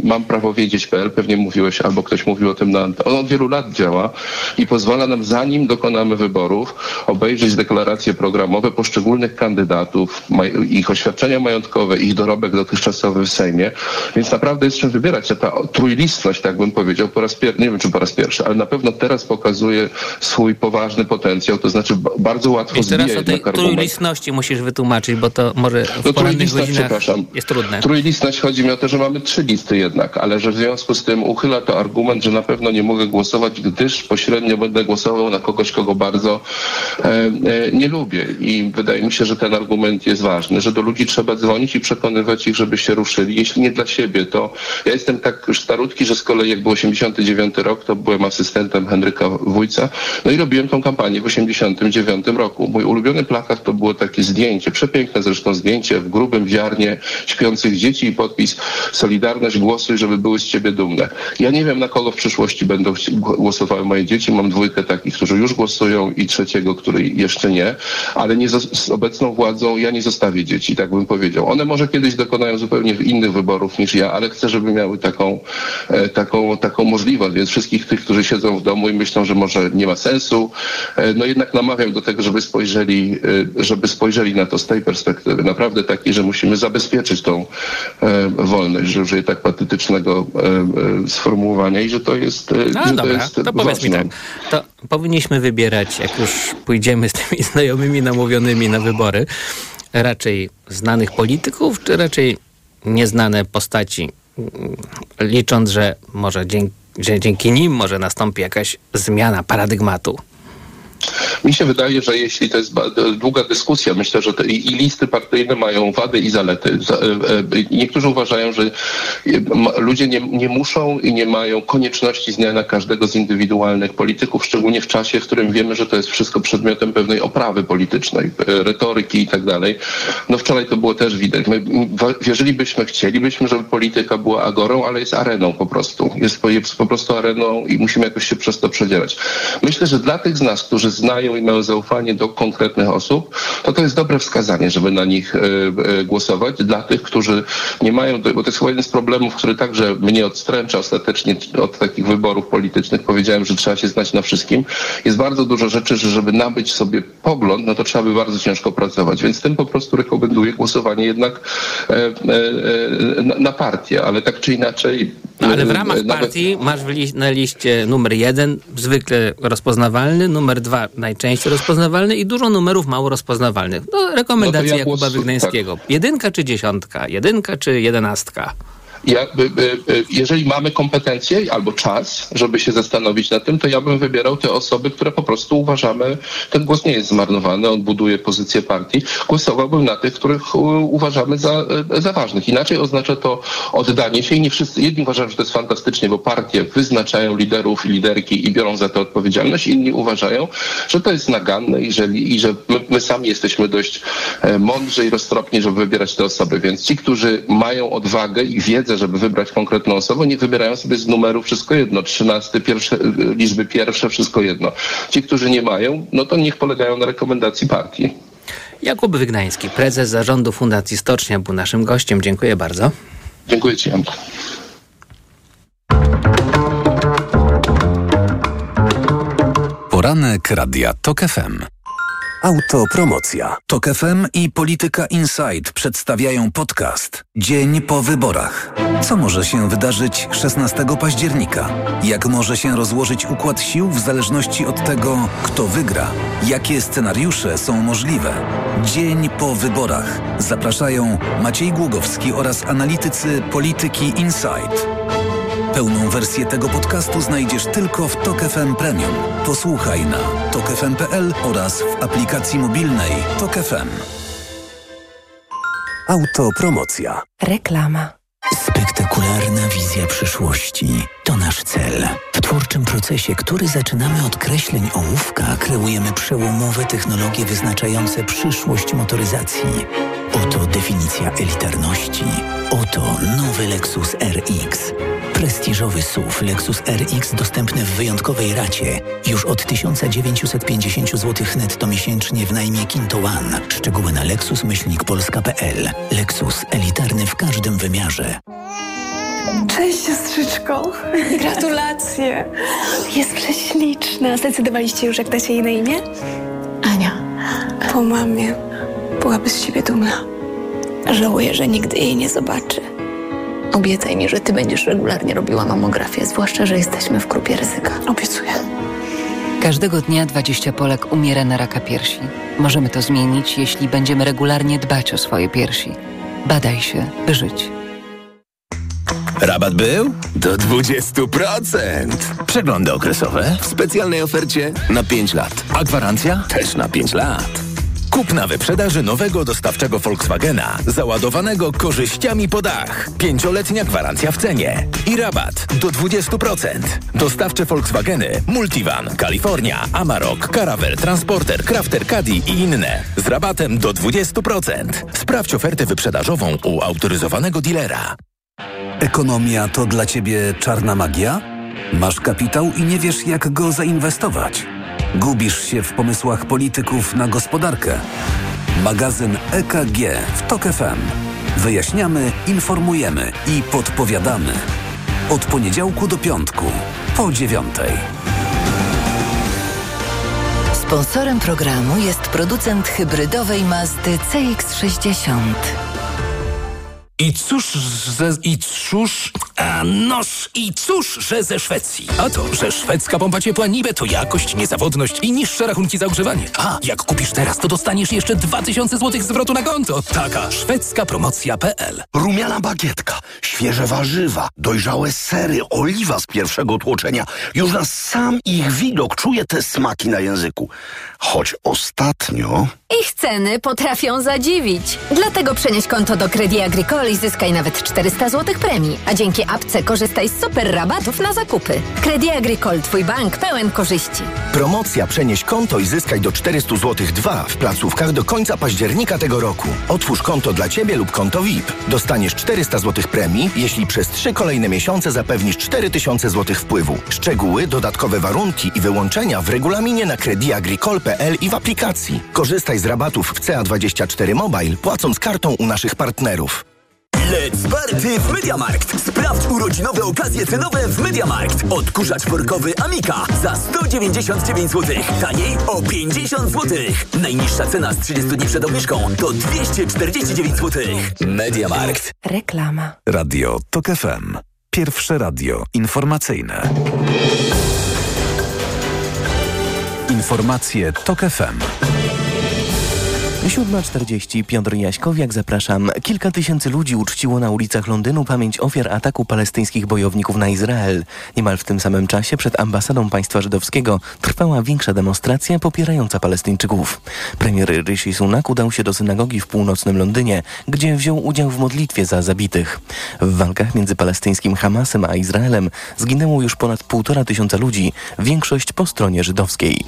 mam prawo wiedzieć.pl, pewnie mówiłeś, albo ktoś mówił o tym na On od wielu lat działa i pozwala nam, zanim dokonamy wyborów, obejrzeć deklaracje programowe poszczególnych kandydatów, ich oświadczenia majątkowe, ich dorobek dotychczasowy w Sejmie, więc naprawdę jest czym wybierać. Ta trójlistność, tak bym powiedział, po raz pierwszy, nie wiem czy po raz pierwszy, ale na pewno teraz pokazuje swój poważny potencjał, to znaczy ba- bardzo łatwo I teraz tej argument. Trójlistności musisz wytłumaczyć, bo to może w No porannych trójlistność, godzinach przepraszam. jest trudne. Trójlistność chodzi mi o to, że mamy trzy listy jednak, ale że w związku z tym uchyla to argument, że na pewno nie mogę głosować, gdyż pośrednio będę głosował na kogoś, kogo bardzo e, e, nie lubię. I wydaje mi się, że ten argument jest ważny, że do ludzi trzeba dzwonić i przekonywać ich, żeby się ruszyli. Jeśli nie dla siebie, to ja jestem tak już starutki, że z kolei jak był 89 rok, to byłem asystentem Henryka Wójca, no i robiłem tą kampanię w 89 roku. Mój ulubiony plakat to było takie zdjęcie, przepiękne zresztą zdjęcie w grubym ziarnie śpiących dzieci i podpis Solidarność głosuj, żeby były z ciebie dumne. Ja nie wiem na kogo w przyszłości będą głosowały moje dzieci. Mam dwójkę takich, którzy już głosują i trzeciego, który jeszcze nie, ale nie z obecną władzą ja nie zostawię dzieci, tak bym powiedział. One może kiedyś dokonają zupełnie innych wyborów niż ja, ale chcę, żeby miały taką, e, taką, taką możliwość, więc wszystkich tych, którzy siedzą w domu i myślą, że może nie ma sensu, e, no jednak namawiam do tego, żeby spojrzeli, e, żeby spojrzeli na to z tej perspektywy. Naprawdę takiej, że musimy zabezpieczyć tą e, wolność, że użyję tak patetycznego e, e, sformułowania i że to jest, No że dobra, to jest to powiedz mi tak. To powinniśmy wybierać, jak już pójdziemy z tymi znajomymi namówionymi na wybory, raczej znanych polityków, czy raczej nieznane postaci, licząc, że może dzięki, że dzięki nim może nastąpi jakaś zmiana paradygmatu. Mi się wydaje, że jeśli to jest długa dyskusja, myślę, że i listy partyjne mają wady i zalety. Za- e, e, Niektórzy uważają, że ludzie nie, nie muszą i nie mają konieczności zmiany każdego z indywidualnych polityków, szczególnie w czasie, w którym wiemy, że to jest wszystko przedmiotem pewnej oprawy politycznej, e, retoryki i tak dalej. No wczoraj to było też widać. My wierzylibyśmy, chcielibyśmy, żeby polityka była agorą, ale jest areną po prostu. Jest po, jest po prostu areną i musimy jakoś się przez to przedzierać. Myślę, że dla tych z nas, którzy znają i mają zaufanie do konkretnych osób, to to jest dobre wskazanie, żeby na nich e, e, głosować. Dla tych, którzy nie mają, bo to jest chyba jeden z problemów, który także mnie odstręcza ostatecznie od takich wyborów politycznych. Powiedziałem, że trzeba się znać na wszystkim. Jest bardzo dużo rzeczy, że żeby nabyć sobie pogląd, no to trzeba by bardzo ciężko pracować. Więc tym po prostu rekomenduję głosowanie jednak e, na partię, ale tak czy inaczej. No, ale w e, ramach nawet- partii masz na liście numer jeden, zwykle rozpoznawalny, numer dwa najczęściej rozpoznawalny i dużo numerów mało rozpoznawalnych. No, rekomendacja No ja Jakuba głosu- Wygnańskiego. Jedynka czy dziesiątka? Jedynka czy jedenastka? Y, y, jeżeli mamy kompetencje albo czas, żeby się zastanowić nad tym, to ja bym wybierał te osoby, które po prostu uważamy, ten głos nie jest zmarnowany, on buduje pozycję partii. Głosowałbym na tych, których uważamy za, y, za ważnych. Inaczej oznacza to oddanie się i nie wszyscy, jedni uważają, że to jest fantastycznie, bo partie wyznaczają liderów i liderki i biorą za to odpowiedzialność, inni uważają, że to jest naganne i że, i że my, my sami jesteśmy dość e, mądrzy i roztropni, żeby wybierać te osoby. Więc ci, którzy mają odwagę i wiedzę, żeby wybrać konkretną osobę, nie wybierają sobie z numeru wszystko jedno, 13, pierwsze, y, liczby pierwsze, wszystko jedno. Ci, którzy nie mają, no to niech polegają na rekomendacji partii. Jakub Wygnański, prezes zarządu Fundacji Stocznia, był naszym gościem. Dziękuję bardzo. Dziękuję Ci, Janku. Poranek Radia TOK FM. Autopromocja. TOK FM i Polityka Insight przedstawiają podcast Dzień po wyborach. Co może się wydarzyć 16 października? Jak może się rozłożyć układ sił w zależności od tego, kto wygra? Jakie scenariusze są możliwe? Dzień po wyborach. Zapraszają Maciej Głogowski oraz analitycy Polityki Insight. Pełną wersję tego podcastu znajdziesz tylko w Tok FM Premium. Posłuchaj na tokefm.pl oraz w aplikacji mobilnej Tok FM. Autopromocja. Reklama. Spektakularna wizja przyszłości to nasz cel. W twórczym procesie, który zaczynamy od kreśleń ołówka, kreujemy przełomowe technologie wyznaczające przyszłość motoryzacji. Oto definicja elitarności. Oto nowy Lexus RX. Prestiżowy SUV Lexus RX dostępny w wyjątkowej racie. Już od 1950 zł netto miesięcznie w najmie Kinto One. Szczegóły na lexus-polska.pl. Lexus elitarny w każdym wymiarze. Cześć siostrzyczko. Gratulacje. Jest prześliczna. Zdecydowaliście już, jak dacie jej na imię? Ania. Po mamie. Byłaby z ciebie dumna. Żałuję, że nigdy jej nie zobaczy. Obiecaj mi, że ty będziesz regularnie robiła mamografię, zwłaszcza, że jesteśmy w grupie ryzyka. Obiecuję. Każdego dnia 20 Polek umiera na raka piersi. Możemy to zmienić, jeśli będziemy regularnie dbać o swoje piersi. Badaj się, by żyć. Rabat był? Do 20%. Przeglądy okresowe w specjalnej ofercie na 5 lat. A gwarancja też na 5 lat. Kup na wyprzedaży nowego dostawczego Volkswagena, załadowanego korzyściami po dach. Pięcioletnia gwarancja w cenie i rabat do 20%. Dostawcze Volkswageny Multivan, Kalifornia, Amarok, Caravel, Transporter, Crafter Caddy i inne. Z rabatem do 20%. Sprawdź ofertę wyprzedażową u autoryzowanego dealera. Ekonomia to dla Ciebie czarna magia? Masz kapitał i nie wiesz, jak go zainwestować? Gubisz się w pomysłach polityków na gospodarkę? Magazyn EKG w TOK FM. Wyjaśniamy, informujemy i podpowiadamy. Od poniedziałku do piątku, po dziewiątej. Sponsorem programu jest producent hybrydowej Mazdy CX-60. I cóż, że, i cóż, a noż, i cóż, że ze Szwecji. A to, że szwedzka pompa ciepła Nibe to jakość, niezawodność i niższe rachunki za ogrzewanie. A, jak kupisz teraz, to dostaniesz jeszcze 2000 zł zwrotu na konto. Taka szwedzka promocja.pl Rumiana bagietka, świeże warzywa, dojrzałe sery, oliwa z pierwszego tłoczenia. Już na sam ich widok czuję te smaki na języku. Choć ostatnio... Ich ceny potrafią zadziwić. Dlatego przenieś konto do Credit Agricole i zyskaj nawet 400 zł premii. A dzięki apce korzystaj z super rabatów na zakupy. Credit Agricole, twój bank pełen korzyści. Promocja Przenieś konto i zyskaj do 400 zł 2 w placówkach do końca października tego roku. Otwórz konto dla Ciebie lub konto VIP. Dostaniesz 400 zł premii, jeśli przez trzy kolejne miesiące zapewnisz 4000 zł wpływu. Szczegóły, dodatkowe warunki i wyłączenia w regulaminie na crediagricole.pl i w aplikacji. Korzystaj z rabatów w CA24 Mobile, płacąc kartą u naszych partnerów. Let's party w Mediamarkt! Sprawdź urodzinowe okazje cenowe w Mediamarkt. Odkurzacz workowy Amika za 199 zł. Taniej o 50 zł. Najniższa cena z 30 dni przed obniżką to 249 zł. Mediamarkt. Reklama. Radio TOK FM. Pierwsze radio informacyjne. Informacje TOK FM. 7.40 Piotr Jaśkowiak, zapraszam. Kilka tysięcy ludzi uczciło na ulicach Londynu pamięć ofiar ataku palestyńskich bojowników na Izrael. Niemal w tym samym czasie przed ambasadą państwa żydowskiego trwała większa demonstracja popierająca Palestyńczyków. Premier Rishi Sunak udał się do synagogi w północnym Londynie, gdzie wziął udział w modlitwie za zabitych. W walkach między palestyńskim Hamasem a Izraelem zginęło już ponad półtora tysiąca ludzi, większość po stronie żydowskiej.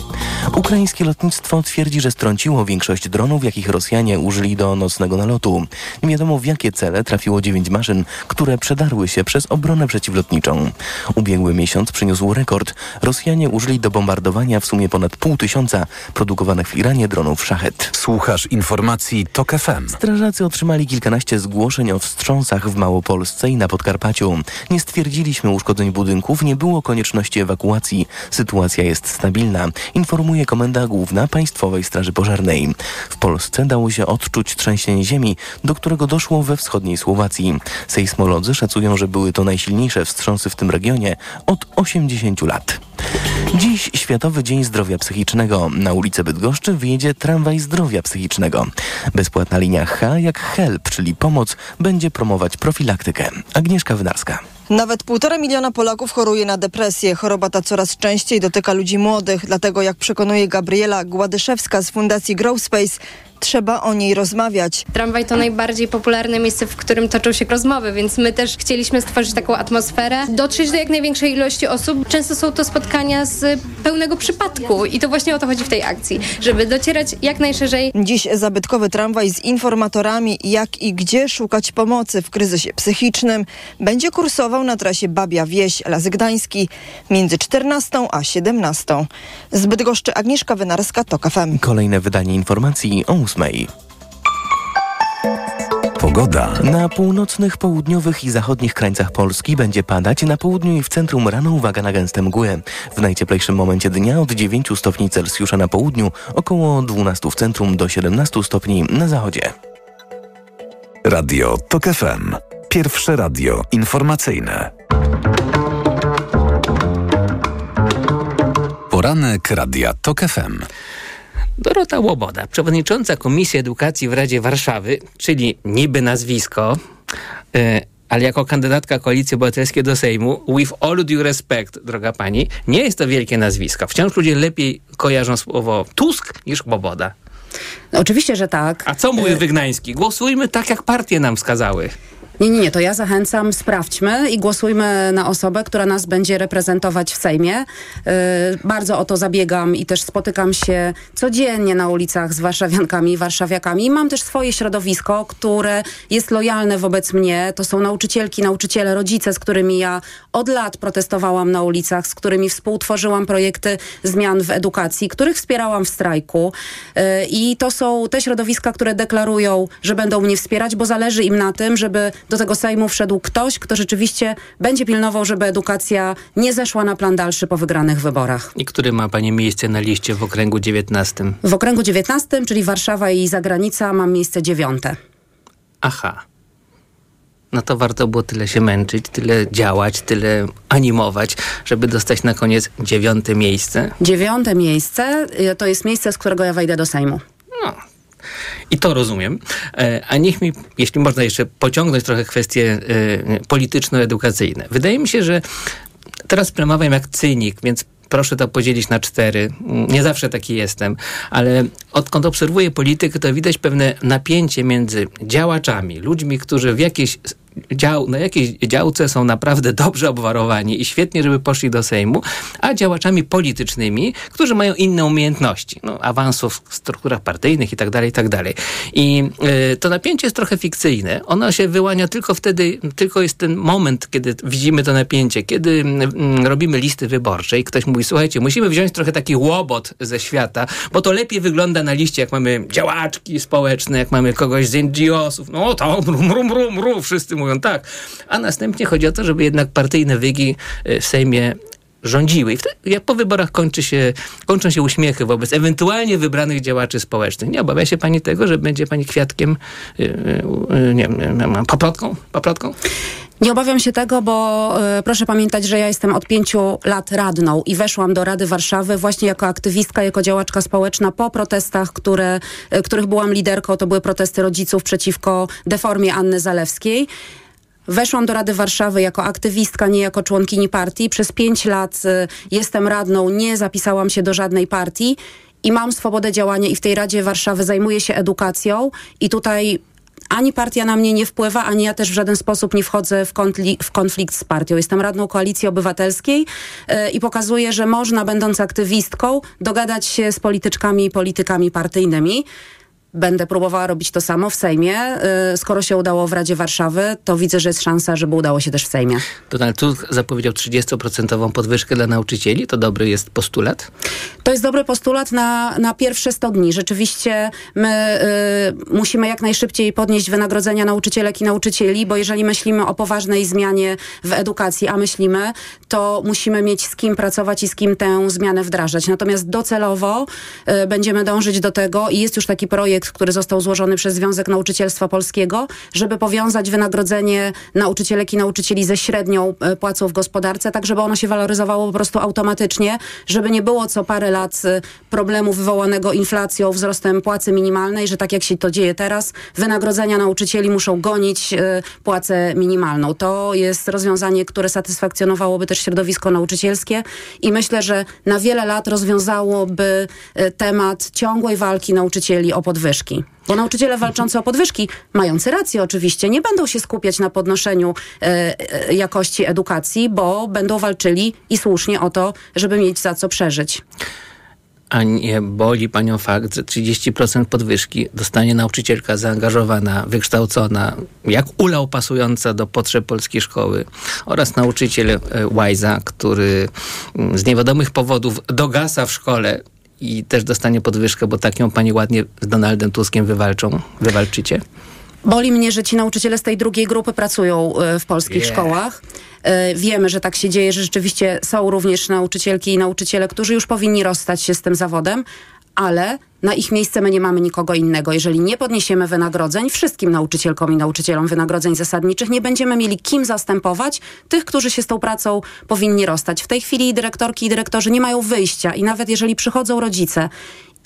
Ukraińskie lotnictwo twierdzi, że strąciło większość dronów, jakich Rosjanie użyli do nocnego nalotu. Nie wiadomo w jakie cele trafiło dziewięć maszyn, które przedarły się przez obronę przeciwlotniczą. Ubiegły miesiąc przyniósł rekord. Rosjanie użyli do bombardowania w sumie ponad pół tysiąca produkowanych w Iranie dronów Szachet. Słuchasz informacji TOK FM. Strażacy otrzymali kilkanaście zgłoszeń o wstrząsach w Małopolsce i na Podkarpaciu. Nie stwierdziliśmy uszkodzeń budynków, nie było konieczności ewakuacji. Sytuacja jest stabilna, informuje Komenda Główna Państwowej Straży Pożarnej. W Polsce dało się odczuć trzęsienie ziemi, do którego doszło we wschodniej Słowacji. Sejsmolodzy szacują, że były to najsilniejsze wstrząsy w tym regionie od 80 lat. Dziś Światowy Dzień Zdrowia Psychicznego. Na ulicę Bydgoszczy wyjedzie tramwaj zdrowia psychicznego. Bezpłatna linia H jak HELP, czyli pomoc, będzie promować profilaktykę. Agnieszka Wynarska. Nawet półtora miliona Polaków choruje na depresję. Choroba ta coraz częściej dotyka ludzi młodych, dlatego jak przekonuje Gabriela Gładyszewska z Fundacji Grow Space, trzeba o niej rozmawiać. Tramwaj to najbardziej popularne miejsce, w którym toczą się rozmowy, więc my też chcieliśmy stworzyć taką atmosferę, dotrzeć do jak największej ilości osób. Często są to spotkania z pełnego przypadku i to właśnie o to chodzi w tej akcji, żeby docierać jak najszerzej. Dziś zabytkowy tramwaj z informatorami, jak i gdzie szukać pomocy w kryzysie psychicznym, będzie kursował na trasie Babia Wieś, Las Gdański między 14 a 17. Z Bydgoszczy Agnieszka Wynarska, TOK FM. Kolejne wydanie informacji o ósmej. Pogoda. Na północnych, południowych i zachodnich krańcach Polski będzie padać, na południu i w centrum rano uwaga na gęste mgły. W najcieplejszym momencie dnia od 9 stopni Celsjusza na południu, około 12 w centrum do 17 stopni na zachodzie. Radio TOK FM. Pierwsze radio informacyjne. Poranek Radia TOK FM. Dorota Łoboda, przewodnicząca Komisji Edukacji w Radzie Warszawy, czyli niby nazwisko, yy, ale jako kandydatka Koalicji Obywatelskiej do Sejmu, with all due respect, droga pani, nie jest to wielkie nazwisko. Wciąż ludzie lepiej kojarzą słowo Tusk niż Łoboda. No, oczywiście, że tak. A co mówi Wygnański? Głosujmy tak, jak partie nam wskazały. Nie, nie, nie, to ja zachęcam, sprawdźmy i głosujmy na osobę, która nas będzie reprezentować w Sejmie. Yy, bardzo o to zabiegam i też spotykam się codziennie na ulicach z warszawiankami i warszawiakami. Mam też swoje środowisko, które jest lojalne wobec mnie. To są nauczycielki, nauczyciele, rodzice, z którymi ja od lat protestowałam na ulicach, z którymi współtworzyłam projekty zmian w edukacji, których wspierałam w strajku. Yy, I to są te środowiska, które deklarują, że będą mnie wspierać, bo zależy im na tym, żeby do tego Sejmu wszedł ktoś, kto rzeczywiście będzie pilnował, żeby edukacja nie zeszła na plan dalszy po wygranych wyborach. I który ma Pani miejsce na liście w okręgu 19? W okręgu 19, czyli Warszawa i zagranica, mam miejsce dziewiąte. Aha. No to warto było tyle się męczyć, tyle działać, tyle animować, żeby dostać na koniec dziewiąte miejsce. Dziewiąte miejsce y, to jest miejsce, z którego ja wejdę do Sejmu. I to rozumiem. A niech mi, jeśli można jeszcze pociągnąć trochę kwestie polityczno-edukacyjne. Wydaje mi się, że teraz przemawiam jak cynik, więc proszę to podzielić na cztery. Nie zawsze taki jestem, ale odkąd obserwuję politykę, to widać pewne napięcie między działaczami, ludźmi, którzy w jakiejś dział, na jakiejś działce są naprawdę dobrze obwarowani i świetnie, żeby poszli do Sejmu, a działaczami politycznymi, którzy mają inne umiejętności, no, awansów w strukturach partyjnych i tak dalej, i tak. I y, to napięcie jest trochę fikcyjne. Ono się wyłania tylko wtedy, tylko jest ten moment, kiedy widzimy to napięcie, kiedy robimy listy wyborcze i ktoś mówi, słuchajcie, musimy wziąć trochę taki łobot ze świata, bo to lepiej wygląda na liście, jak mamy działaczki społeczne, jak mamy kogoś z NGO-sów, no to rum, rum, rum, rum, wszyscy mówią tak. A następnie chodzi o to, żeby jednak partyjne wygi w Sejmie rządziły. I wtedy, jak po wyborach kończy się, kończą się uśmiechy wobec ewentualnie wybranych działaczy społecznych. Nie obawia się pani tego, że będzie pani kwiatkiem, yy, yy, nie wiem, paprotką? paprotką? Nie obawiam się tego, bo y, proszę pamiętać, że ja jestem od pięciu lat radną i weszłam do Rady Warszawy właśnie jako aktywistka, jako działaczka społeczna po protestach, które, y, których byłam liderką. To były protesty rodziców przeciwko deformie Anny Zalewskiej. Weszłam do Rady Warszawy jako aktywistka, nie jako członkini partii. Przez pięć lat y, jestem radną, nie zapisałam się do żadnej partii i mam swobodę działania i w tej Radzie Warszawy zajmuję się edukacją i tutaj ani partia na mnie nie wpływa, ani ja też w żaden sposób nie wchodzę w, konflik w konflikt z partią. Jestem radną Koalicji Obywatelskiej yy, i pokazuję, że można, będąc aktywistką, dogadać się z polityczkami i politykami partyjnymi. Będę próbowała robić to samo w Sejmie. Yy, skoro się udało w Radzie Warszawy, to widzę, że jest szansa, żeby udało się też w Sejmie. Donald Tusk zapowiedział 30% podwyżkę dla nauczycieli. To dobry jest postulat? To jest dobry postulat na, na pierwsze 100 dni. Rzeczywiście my y, musimy jak najszybciej podnieść wynagrodzenia nauczycielek i nauczycieli, bo jeżeli myślimy o poważnej zmianie w edukacji, a myślimy, to musimy mieć z kim pracować i z kim tę zmianę wdrażać. Natomiast docelowo y, będziemy dążyć do tego i jest już taki projekt który został złożony przez Związek Nauczycielstwa Polskiego, żeby powiązać wynagrodzenie nauczycielek i nauczycieli ze średnią e, płacą w gospodarce, tak żeby ono się waloryzowało po prostu automatycznie, żeby nie było co parę lat e, problemu wywołanego inflacją, wzrostem płacy minimalnej, że tak jak się to dzieje teraz, wynagrodzenia nauczycieli muszą gonić e, płacę minimalną. To jest rozwiązanie, które satysfakcjonowałoby też środowisko nauczycielskie i myślę, że na wiele lat rozwiązałoby temat ciągłej walki nauczycieli o podwyżki. Bo nauczyciele walczący o podwyżki, mający rację oczywiście, nie będą się skupiać na podnoszeniu e, e, jakości edukacji, bo będą walczyli i słusznie o to, żeby mieć za co przeżyć. A nie boli panią fakt, że 30% podwyżki dostanie nauczycielka zaangażowana, wykształcona, jak ulał pasująca do potrzeb polskiej szkoły oraz nauczyciel e, Łajza, który mm, z niewiadomych powodów dogasa w szkole i też dostanie podwyżkę, bo tak ją pani ładnie z Donaldem Tuskiem wywalczą, wywalczycie? Boli mnie, że ci nauczyciele z tej drugiej grupy pracują e, w polskich Yeah. szkołach. E, Wiemy, że tak się dzieje, że rzeczywiście są również nauczycielki i nauczyciele, którzy już powinni rozstać się z tym zawodem, ale na ich miejsce my nie mamy nikogo innego. Jeżeli nie podniesiemy wynagrodzeń wszystkim nauczycielkom i nauczycielom wynagrodzeń zasadniczych, nie będziemy mieli kim zastępować tych, którzy się z tą pracą powinni rozstać. W tej chwili dyrektorki i dyrektorzy nie mają wyjścia i nawet jeżeli przychodzą rodzice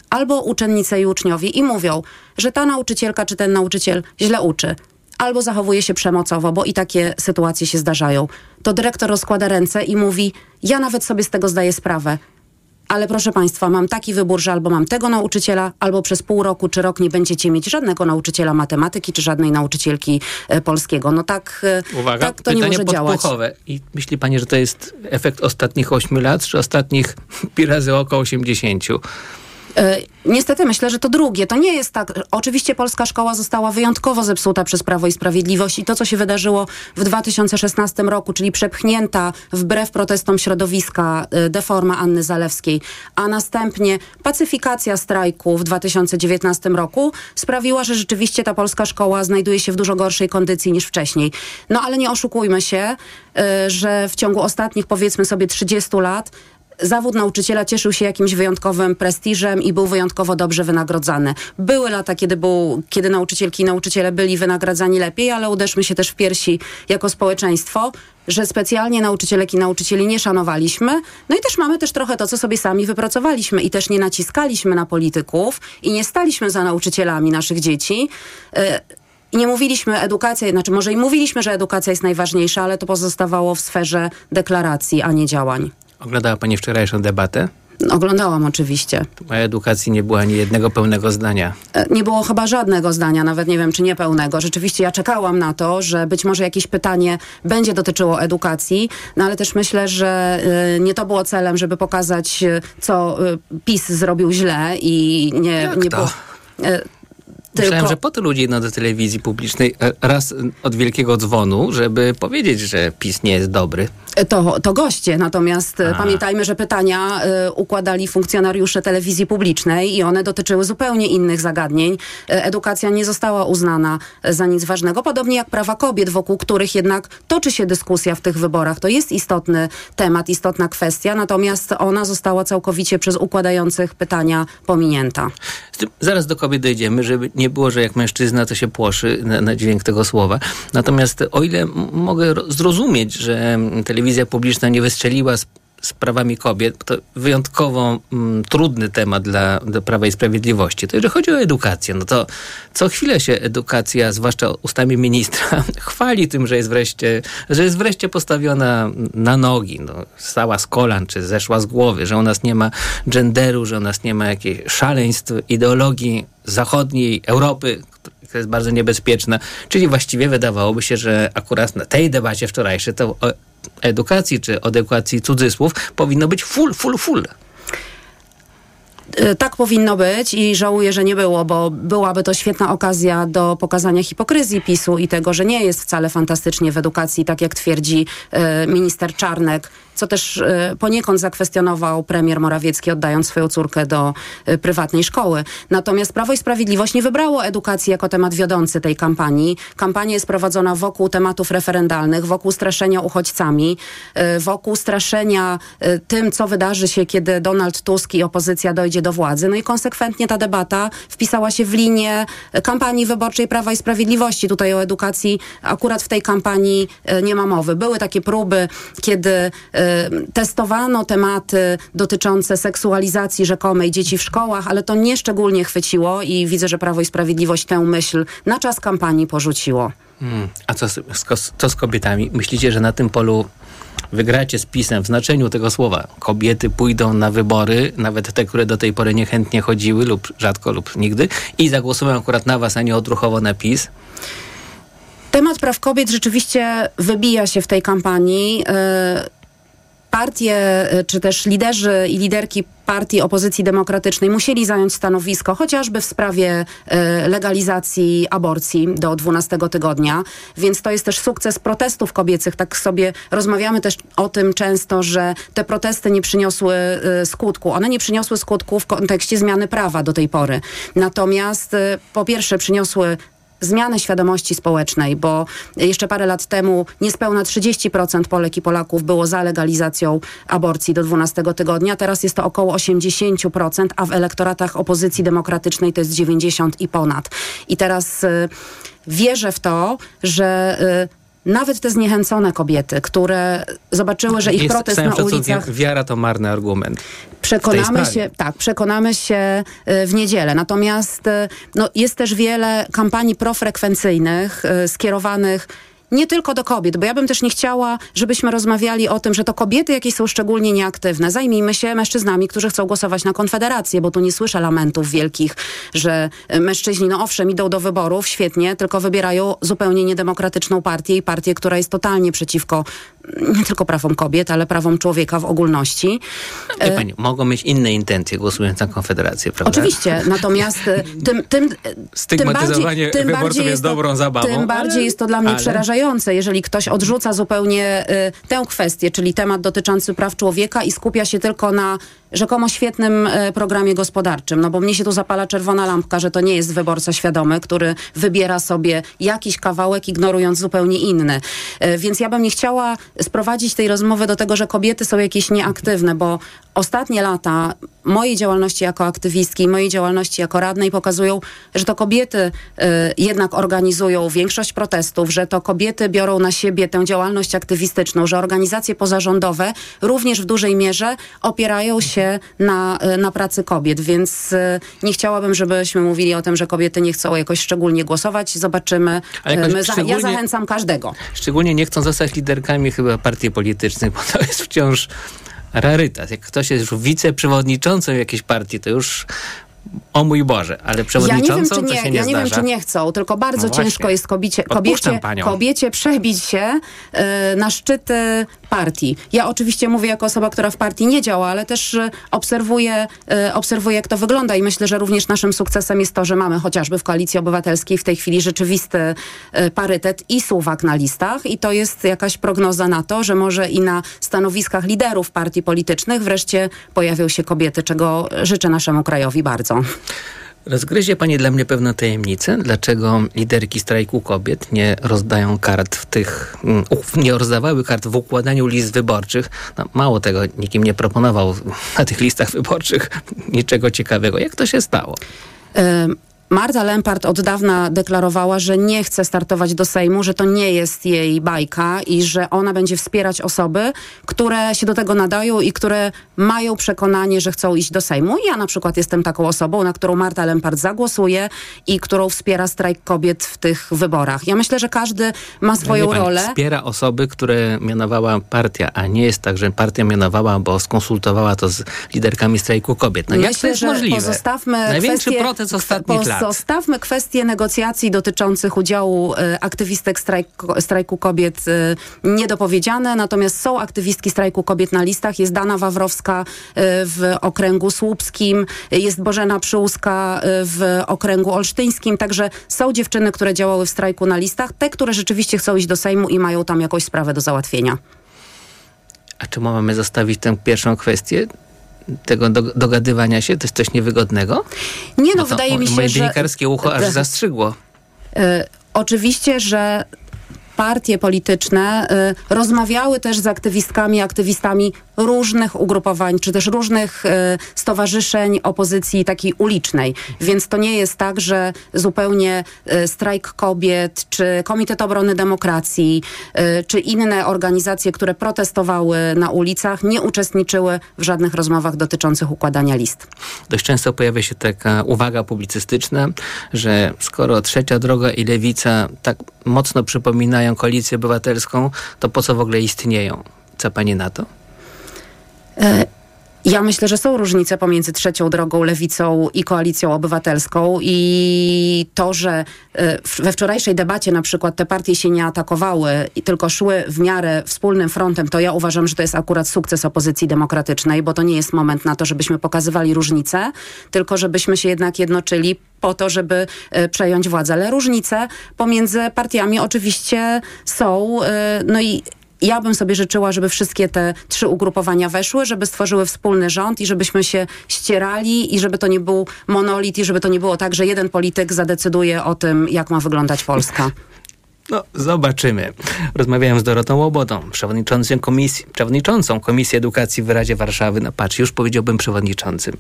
albo uczennice i uczniowie i mówią, że ta nauczycielka czy ten nauczyciel źle uczy, albo zachowuje się przemocowo, bo i takie sytuacje się zdarzają, to dyrektor rozkłada ręce i mówi: Ja nawet sobie z tego zdaję sprawę. Ale proszę Państwa, mam taki wybór, że albo mam tego nauczyciela, albo przez pół roku czy rok nie będziecie mieć żadnego nauczyciela matematyki czy żadnej nauczycielki e, polskiego. No tak, e, Uwaga, tak to nie może działać. I myśli pani, że to jest efekt ostatnich 8 lat, czy ostatnich pi razy około 80? E, Niestety myślę, że to drugie. To nie jest tak. Oczywiście polska szkoła została wyjątkowo zepsuta przez Prawo i Sprawiedliwość i to, co się wydarzyło w 2016 roku, czyli przepchnięta wbrew protestom środowiska e, deforma Anny Zalewskiej, a następnie pacyfikacja strajku w 2019 roku sprawiła, że rzeczywiście ta polska szkoła znajduje się w dużo gorszej kondycji niż wcześniej. No ale nie oszukujmy się, e, że w ciągu ostatnich powiedzmy sobie 30 lat zawód nauczyciela cieszył się jakimś wyjątkowym prestiżem i był wyjątkowo dobrze wynagrodzany. Były lata, kiedy, był, kiedy nauczycielki i nauczyciele byli wynagradzani lepiej, ale uderzmy się też w piersi jako społeczeństwo, że specjalnie nauczycielek i nauczycieli nie szanowaliśmy. No i też mamy też trochę to, co sobie sami wypracowaliśmy i też nie naciskaliśmy na polityków i nie staliśmy za nauczycielami naszych dzieci. E, i nie mówiliśmy edukacja, znaczy może i mówiliśmy, że edukacja jest najważniejsza, ale to pozostawało w sferze deklaracji, a nie działań. Oglądała pani wczorajszą debatę? Oglądałam oczywiście. O edukacji nie było ani jednego pełnego zdania. E, Nie było chyba żadnego zdania, nawet nie wiem, czy niepełnego. Rzeczywiście ja czekałam na to, że być może jakieś pytanie będzie dotyczyło edukacji, no ale też myślę, że y, nie to było celem, żeby pokazać, y, co PiS zrobił źle i nie, nie to? było... Myślałem, tylko- że po to ludzie idą do telewizji publicznej e, raz od wielkiego dzwonu, żeby powiedzieć, że PiS nie jest dobry. To, to goście, natomiast e, A. pamiętajmy, że pytania y, układali funkcjonariusze telewizji publicznej i one dotyczyły zupełnie innych zagadnień. E, Edukacja nie została uznana e, za nic ważnego, podobnie jak prawa kobiet, wokół których jednak toczy się dyskusja w tych wyborach. To jest istotny temat, istotna kwestia, natomiast ona została całkowicie przez układających pytania pominięta. Zaraz do kobiet dojdziemy, żeby nie było, że jak mężczyzna to się płoszy na, na dźwięk tego słowa. Natomiast o ile mogę ro- zrozumieć, że telewizja publiczna nie wystrzeliła z sprawami kobiet, to wyjątkowo mm, trudny temat dla, dla Prawa i Sprawiedliwości. To jeżeli chodzi o edukację, no to co chwilę się edukacja, zwłaszcza ustami ministra, chwali tym, że jest wreszcie, że jest wreszcie postawiona na nogi, no, stała z kolan, czy zeszła z głowy, że u nas nie ma genderu, że u nas nie ma jakichś szaleństw ideologii zachodniej Europy, która jest bardzo niebezpieczna. Czyli właściwie wydawałoby się, że akurat na tej debacie wczorajszej to edukacji, czy o edukacji cudzysłów powinno być full, full, full. Y, Tak powinno być i żałuję, że nie było, bo byłaby to świetna okazja do pokazania hipokryzji PiSu i tego, że nie jest wcale fantastycznie w edukacji, tak jak twierdzi y, minister Czarnek, co też y, poniekąd zakwestionował premier Morawiecki, oddając swoją córkę do y, prywatnej szkoły. Natomiast Prawo i Sprawiedliwość nie wybrało edukacji jako temat wiodący tej kampanii. Kampania jest prowadzona wokół tematów referendalnych, wokół straszenia uchodźcami, y, wokół straszenia tym, co wydarzy się, kiedy Donald Tusk i opozycja dojdzie do władzy. No i konsekwentnie ta debata wpisała się w linię kampanii wyborczej Prawa i Sprawiedliwości. Tutaj o edukacji akurat w tej kampanii e, nie ma mowy. Były takie próby, kiedy e, testowano tematy dotyczące seksualizacji rzekomej dzieci w szkołach, ale to nie szczególnie chwyciło i widzę, że Prawo i Sprawiedliwość tę myśl na czas kampanii porzuciło. Hmm. A co z, co z kobietami? Myślicie, że na tym polu wygracie z PiSem w znaczeniu tego słowa. Kobiety pójdą na wybory, nawet te, które do tej pory niechętnie chodziły lub rzadko lub nigdy i zagłosują akurat na was, a nie odruchowo na PiS. Temat praw kobiet rzeczywiście wybija się w tej kampanii. Yy, partie, czy też liderzy i liderki partii opozycji demokratycznej musieli zająć stanowisko, chociażby w sprawie y, legalizacji aborcji do 12 tygodnia, więc to jest też sukces protestów kobiecych. Tak sobie rozmawiamy też o tym często, że te protesty nie przyniosły y, skutku. One nie przyniosły skutku w kontekście zmiany prawa do tej pory. Natomiast y, po pierwsze przyniosły zmianę świadomości społecznej, bo jeszcze parę lat temu niespełna 30% Polek i Polaków było za legalizacją aborcji do 12 tygodnia. Teraz jest to około 80%, a w elektoratach opozycji demokratycznej to jest 90 i ponad. I teraz y, wierzę w to, że y, nawet te zniechęcone kobiety, które zobaczyły, że ich Jest, protest na ulicach... Wiara to marny argument. Przekonamy się, tak, przekonamy się y, w niedzielę. Natomiast y, no, jest też wiele kampanii profrekwencyjnych y, skierowanych nie tylko do kobiet, bo ja bym też nie chciała, żebyśmy rozmawiali o tym, że to kobiety jakieś są szczególnie nieaktywne. Zajmijmy się mężczyznami, którzy chcą głosować na Konfederację, bo tu nie słyszę lamentów wielkich, że mężczyźni, no owszem, idą do wyborów, świetnie, tylko wybierają zupełnie niedemokratyczną partię i partię, która jest totalnie przeciwko nie tylko prawom kobiet, ale prawom człowieka w ogólności. Wie pani, mogą mieć inne intencje głosując na Konfederację, prawda? Oczywiście, natomiast e, tym, tym, Stygmatyzowanie tym bardziej, wyborców tym jest dobrą zabawą. Tym bardziej ale, jest to dla mnie ale... przerażające, jeżeli ktoś odrzuca zupełnie y, tę kwestię, czyli temat dotyczący praw człowieka i skupia się tylko na rzekomo świetnym y, programie gospodarczym. No bo mnie się tu zapala czerwona lampka, że to nie jest wyborca świadomy, który wybiera sobie jakiś kawałek, ignorując zupełnie inny. Y, więc ja bym nie chciała sprowadzić tej rozmowy do tego, że kobiety są jakieś nieaktywne, bo ostatnie lata mojej działalności jako aktywistki, mojej działalności jako radnej pokazują, że to kobiety y, jednak organizują większość protestów, że to kobiety biorą na siebie tę działalność aktywistyczną, że organizacje pozarządowe również w dużej mierze opierają się na, y, na pracy kobiet, więc y, nie chciałabym, żebyśmy mówili o tym, że kobiety nie chcą jakoś szczególnie głosować. Zobaczymy. My za, ja zachęcam każdego. Szczególnie nie chcą zostać liderkami chyba partii politycznych, bo to jest wciąż rarytas. Jak ktoś jest już wiceprzewodniczącym jakiejś partii, to już o mój Boże, ale przewodniczącą ja nie wiem, czy nie, to się nie Ja nie zdarza. wiem, czy nie chcą, tylko bardzo No ciężko jest kobiecie, kobiecie, kobiecie przebić się y, na szczyty partii. Ja oczywiście mówię jako osoba, która w partii nie działa, ale też y, obserwuję, y, obserwuję, jak to wygląda i myślę, że również naszym sukcesem jest to, że mamy chociażby w Koalicji Obywatelskiej w tej chwili rzeczywisty y, parytet i suwak na listach i to jest jakaś prognoza na to, że może i na stanowiskach liderów partii politycznych wreszcie pojawią się kobiety, czego życzę naszemu krajowi bardzo. Rozgryzie Pani dla mnie pewną tajemnicę, dlaczego liderki strajku kobiet nie rozdają kart w tych, mm, nie rozdawały kart w układaniu list wyborczych. No, mało tego, nikim nie proponował na tych listach wyborczych niczego ciekawego. Jak to się stało? Marta Lempart od dawna deklarowała, że nie chce startować do Sejmu, że to nie jest jej bajka i że ona będzie wspierać osoby, które się do tego nadają i które mają przekonanie, że chcą iść do Sejmu. Ja na przykład jestem taką osobą, na którą Marta Lempart zagłosuje i którą wspiera strajk kobiet w tych wyborach. Ja myślę, że każdy ma swoją pani rolę. Wspiera osoby, które mianowała partia, a nie jest tak, że partia mianowała, bo skonsultowała to z liderkami strajku kobiet. No jak to Myślę, jest że możliwe? pozostawmy Największy kwestię, protest ostatnich lat. Zostawmy kwestię negocjacji dotyczących udziału e, aktywistek strajku, strajku kobiet e, niedopowiedziane, natomiast są aktywistki strajku kobiet na listach. Jest Dana Wawrowska e, w okręgu słupskim, jest Bożena Przyłuska w okręgu olsztyńskim, także są dziewczyny, które działały w strajku na listach, te, które rzeczywiście chcą iść do Sejmu i mają tam jakąś sprawę do załatwienia. A czy mamy zostawić tę pierwszą kwestię? Tego do, dogadywania się? To jest coś niewygodnego? Nie no, to wydaje mi się, moje że... dziennikarskie ucho aż zastrzygło. E, oczywiście, że partie polityczne y, rozmawiały też z aktywistkami, aktywistami różnych ugrupowań, czy też różnych y, stowarzyszeń opozycji takiej ulicznej. Więc to nie jest tak, że zupełnie y, strajk kobiet, czy Komitet Obrony Demokracji, y, czy inne organizacje, które protestowały na ulicach, nie uczestniczyły w żadnych rozmowach dotyczących układania list. Dość często pojawia się taka uwaga publicystyczna, że skoro Trzecia Droga i Lewica tak mocno przypominają koalicję obywatelską, to po co w ogóle istnieją? Co pani na to? E, Ja myślę, że są różnice pomiędzy trzecią drogą, lewicą i koalicją obywatelską i to, że e, we wczorajszej debacie na przykład te partie się nie atakowały tylko szły w miarę wspólnym frontem, to ja uważam, że to jest akurat sukces opozycji demokratycznej, bo to nie jest moment na to, żebyśmy pokazywali różnice, tylko żebyśmy się jednak jednoczyli po to, żeby e, przejąć władzę. Ale różnice pomiędzy partiami oczywiście są, no i ja bym sobie życzyła, żeby wszystkie te trzy ugrupowania weszły, żeby stworzyły wspólny rząd i żebyśmy się ścierali i żeby to nie był monolit i żeby to nie było tak, że jeden polityk zadecyduje o tym, jak ma wyglądać Polska. No, zobaczymy. Rozmawiałem z Dorotą Łobodą, przewodniczącą komisji, przewodniczącą Komisji Edukacji w Radzie Warszawy. No patrz, już powiedziałbym przewodniczącym.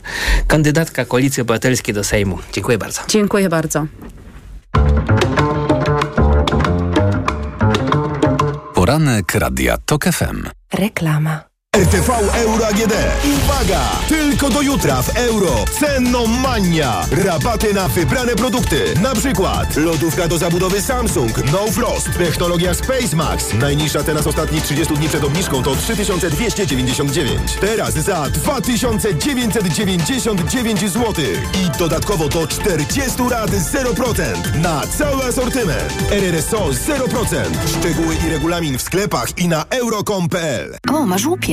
Kandydatka Koalicji Obywatelskiej do Sejmu. Dziękuję bardzo. Dziękuję bardzo. Radia TOK FM. Reklama. RTV Euro AGD. Uwaga! Tylko do jutra w euro. Cennomania. Rabaty na wybrane produkty. Na przykład lodówka do zabudowy Samsung No Frost. Technologia Space Max. Najniższa cena z ostatnich 30 dni przed obniżką to 3299. Teraz za 2999 zł. I dodatkowo do 40 lat 0% na cały asortyment. RRSO 0%. Szczegóły i regulamin w sklepach i na euro.com.pl. O, masz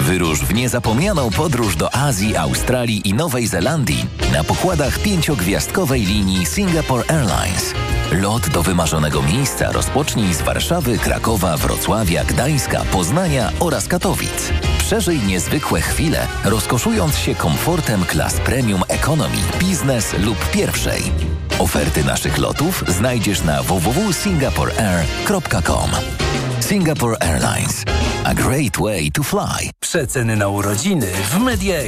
Wyrusz w niezapomnianą podróż do Azji, Australii i Nowej Zelandii na pokładach pięciogwiazdkowej linii Singapore Airlines. Lot do wymarzonego miejsca rozpocznij z Warszawy, Krakowa, Wrocławia, Gdańska, Poznania oraz Katowic. Przeżyj niezwykłe chwile, rozkoszując się komfortem klas premium economy, biznes lub pierwszej. Oferty naszych lotów znajdziesz na www.singaporeair.com. Singapore Airlines. A great way to fly. Przeceny na urodziny w Media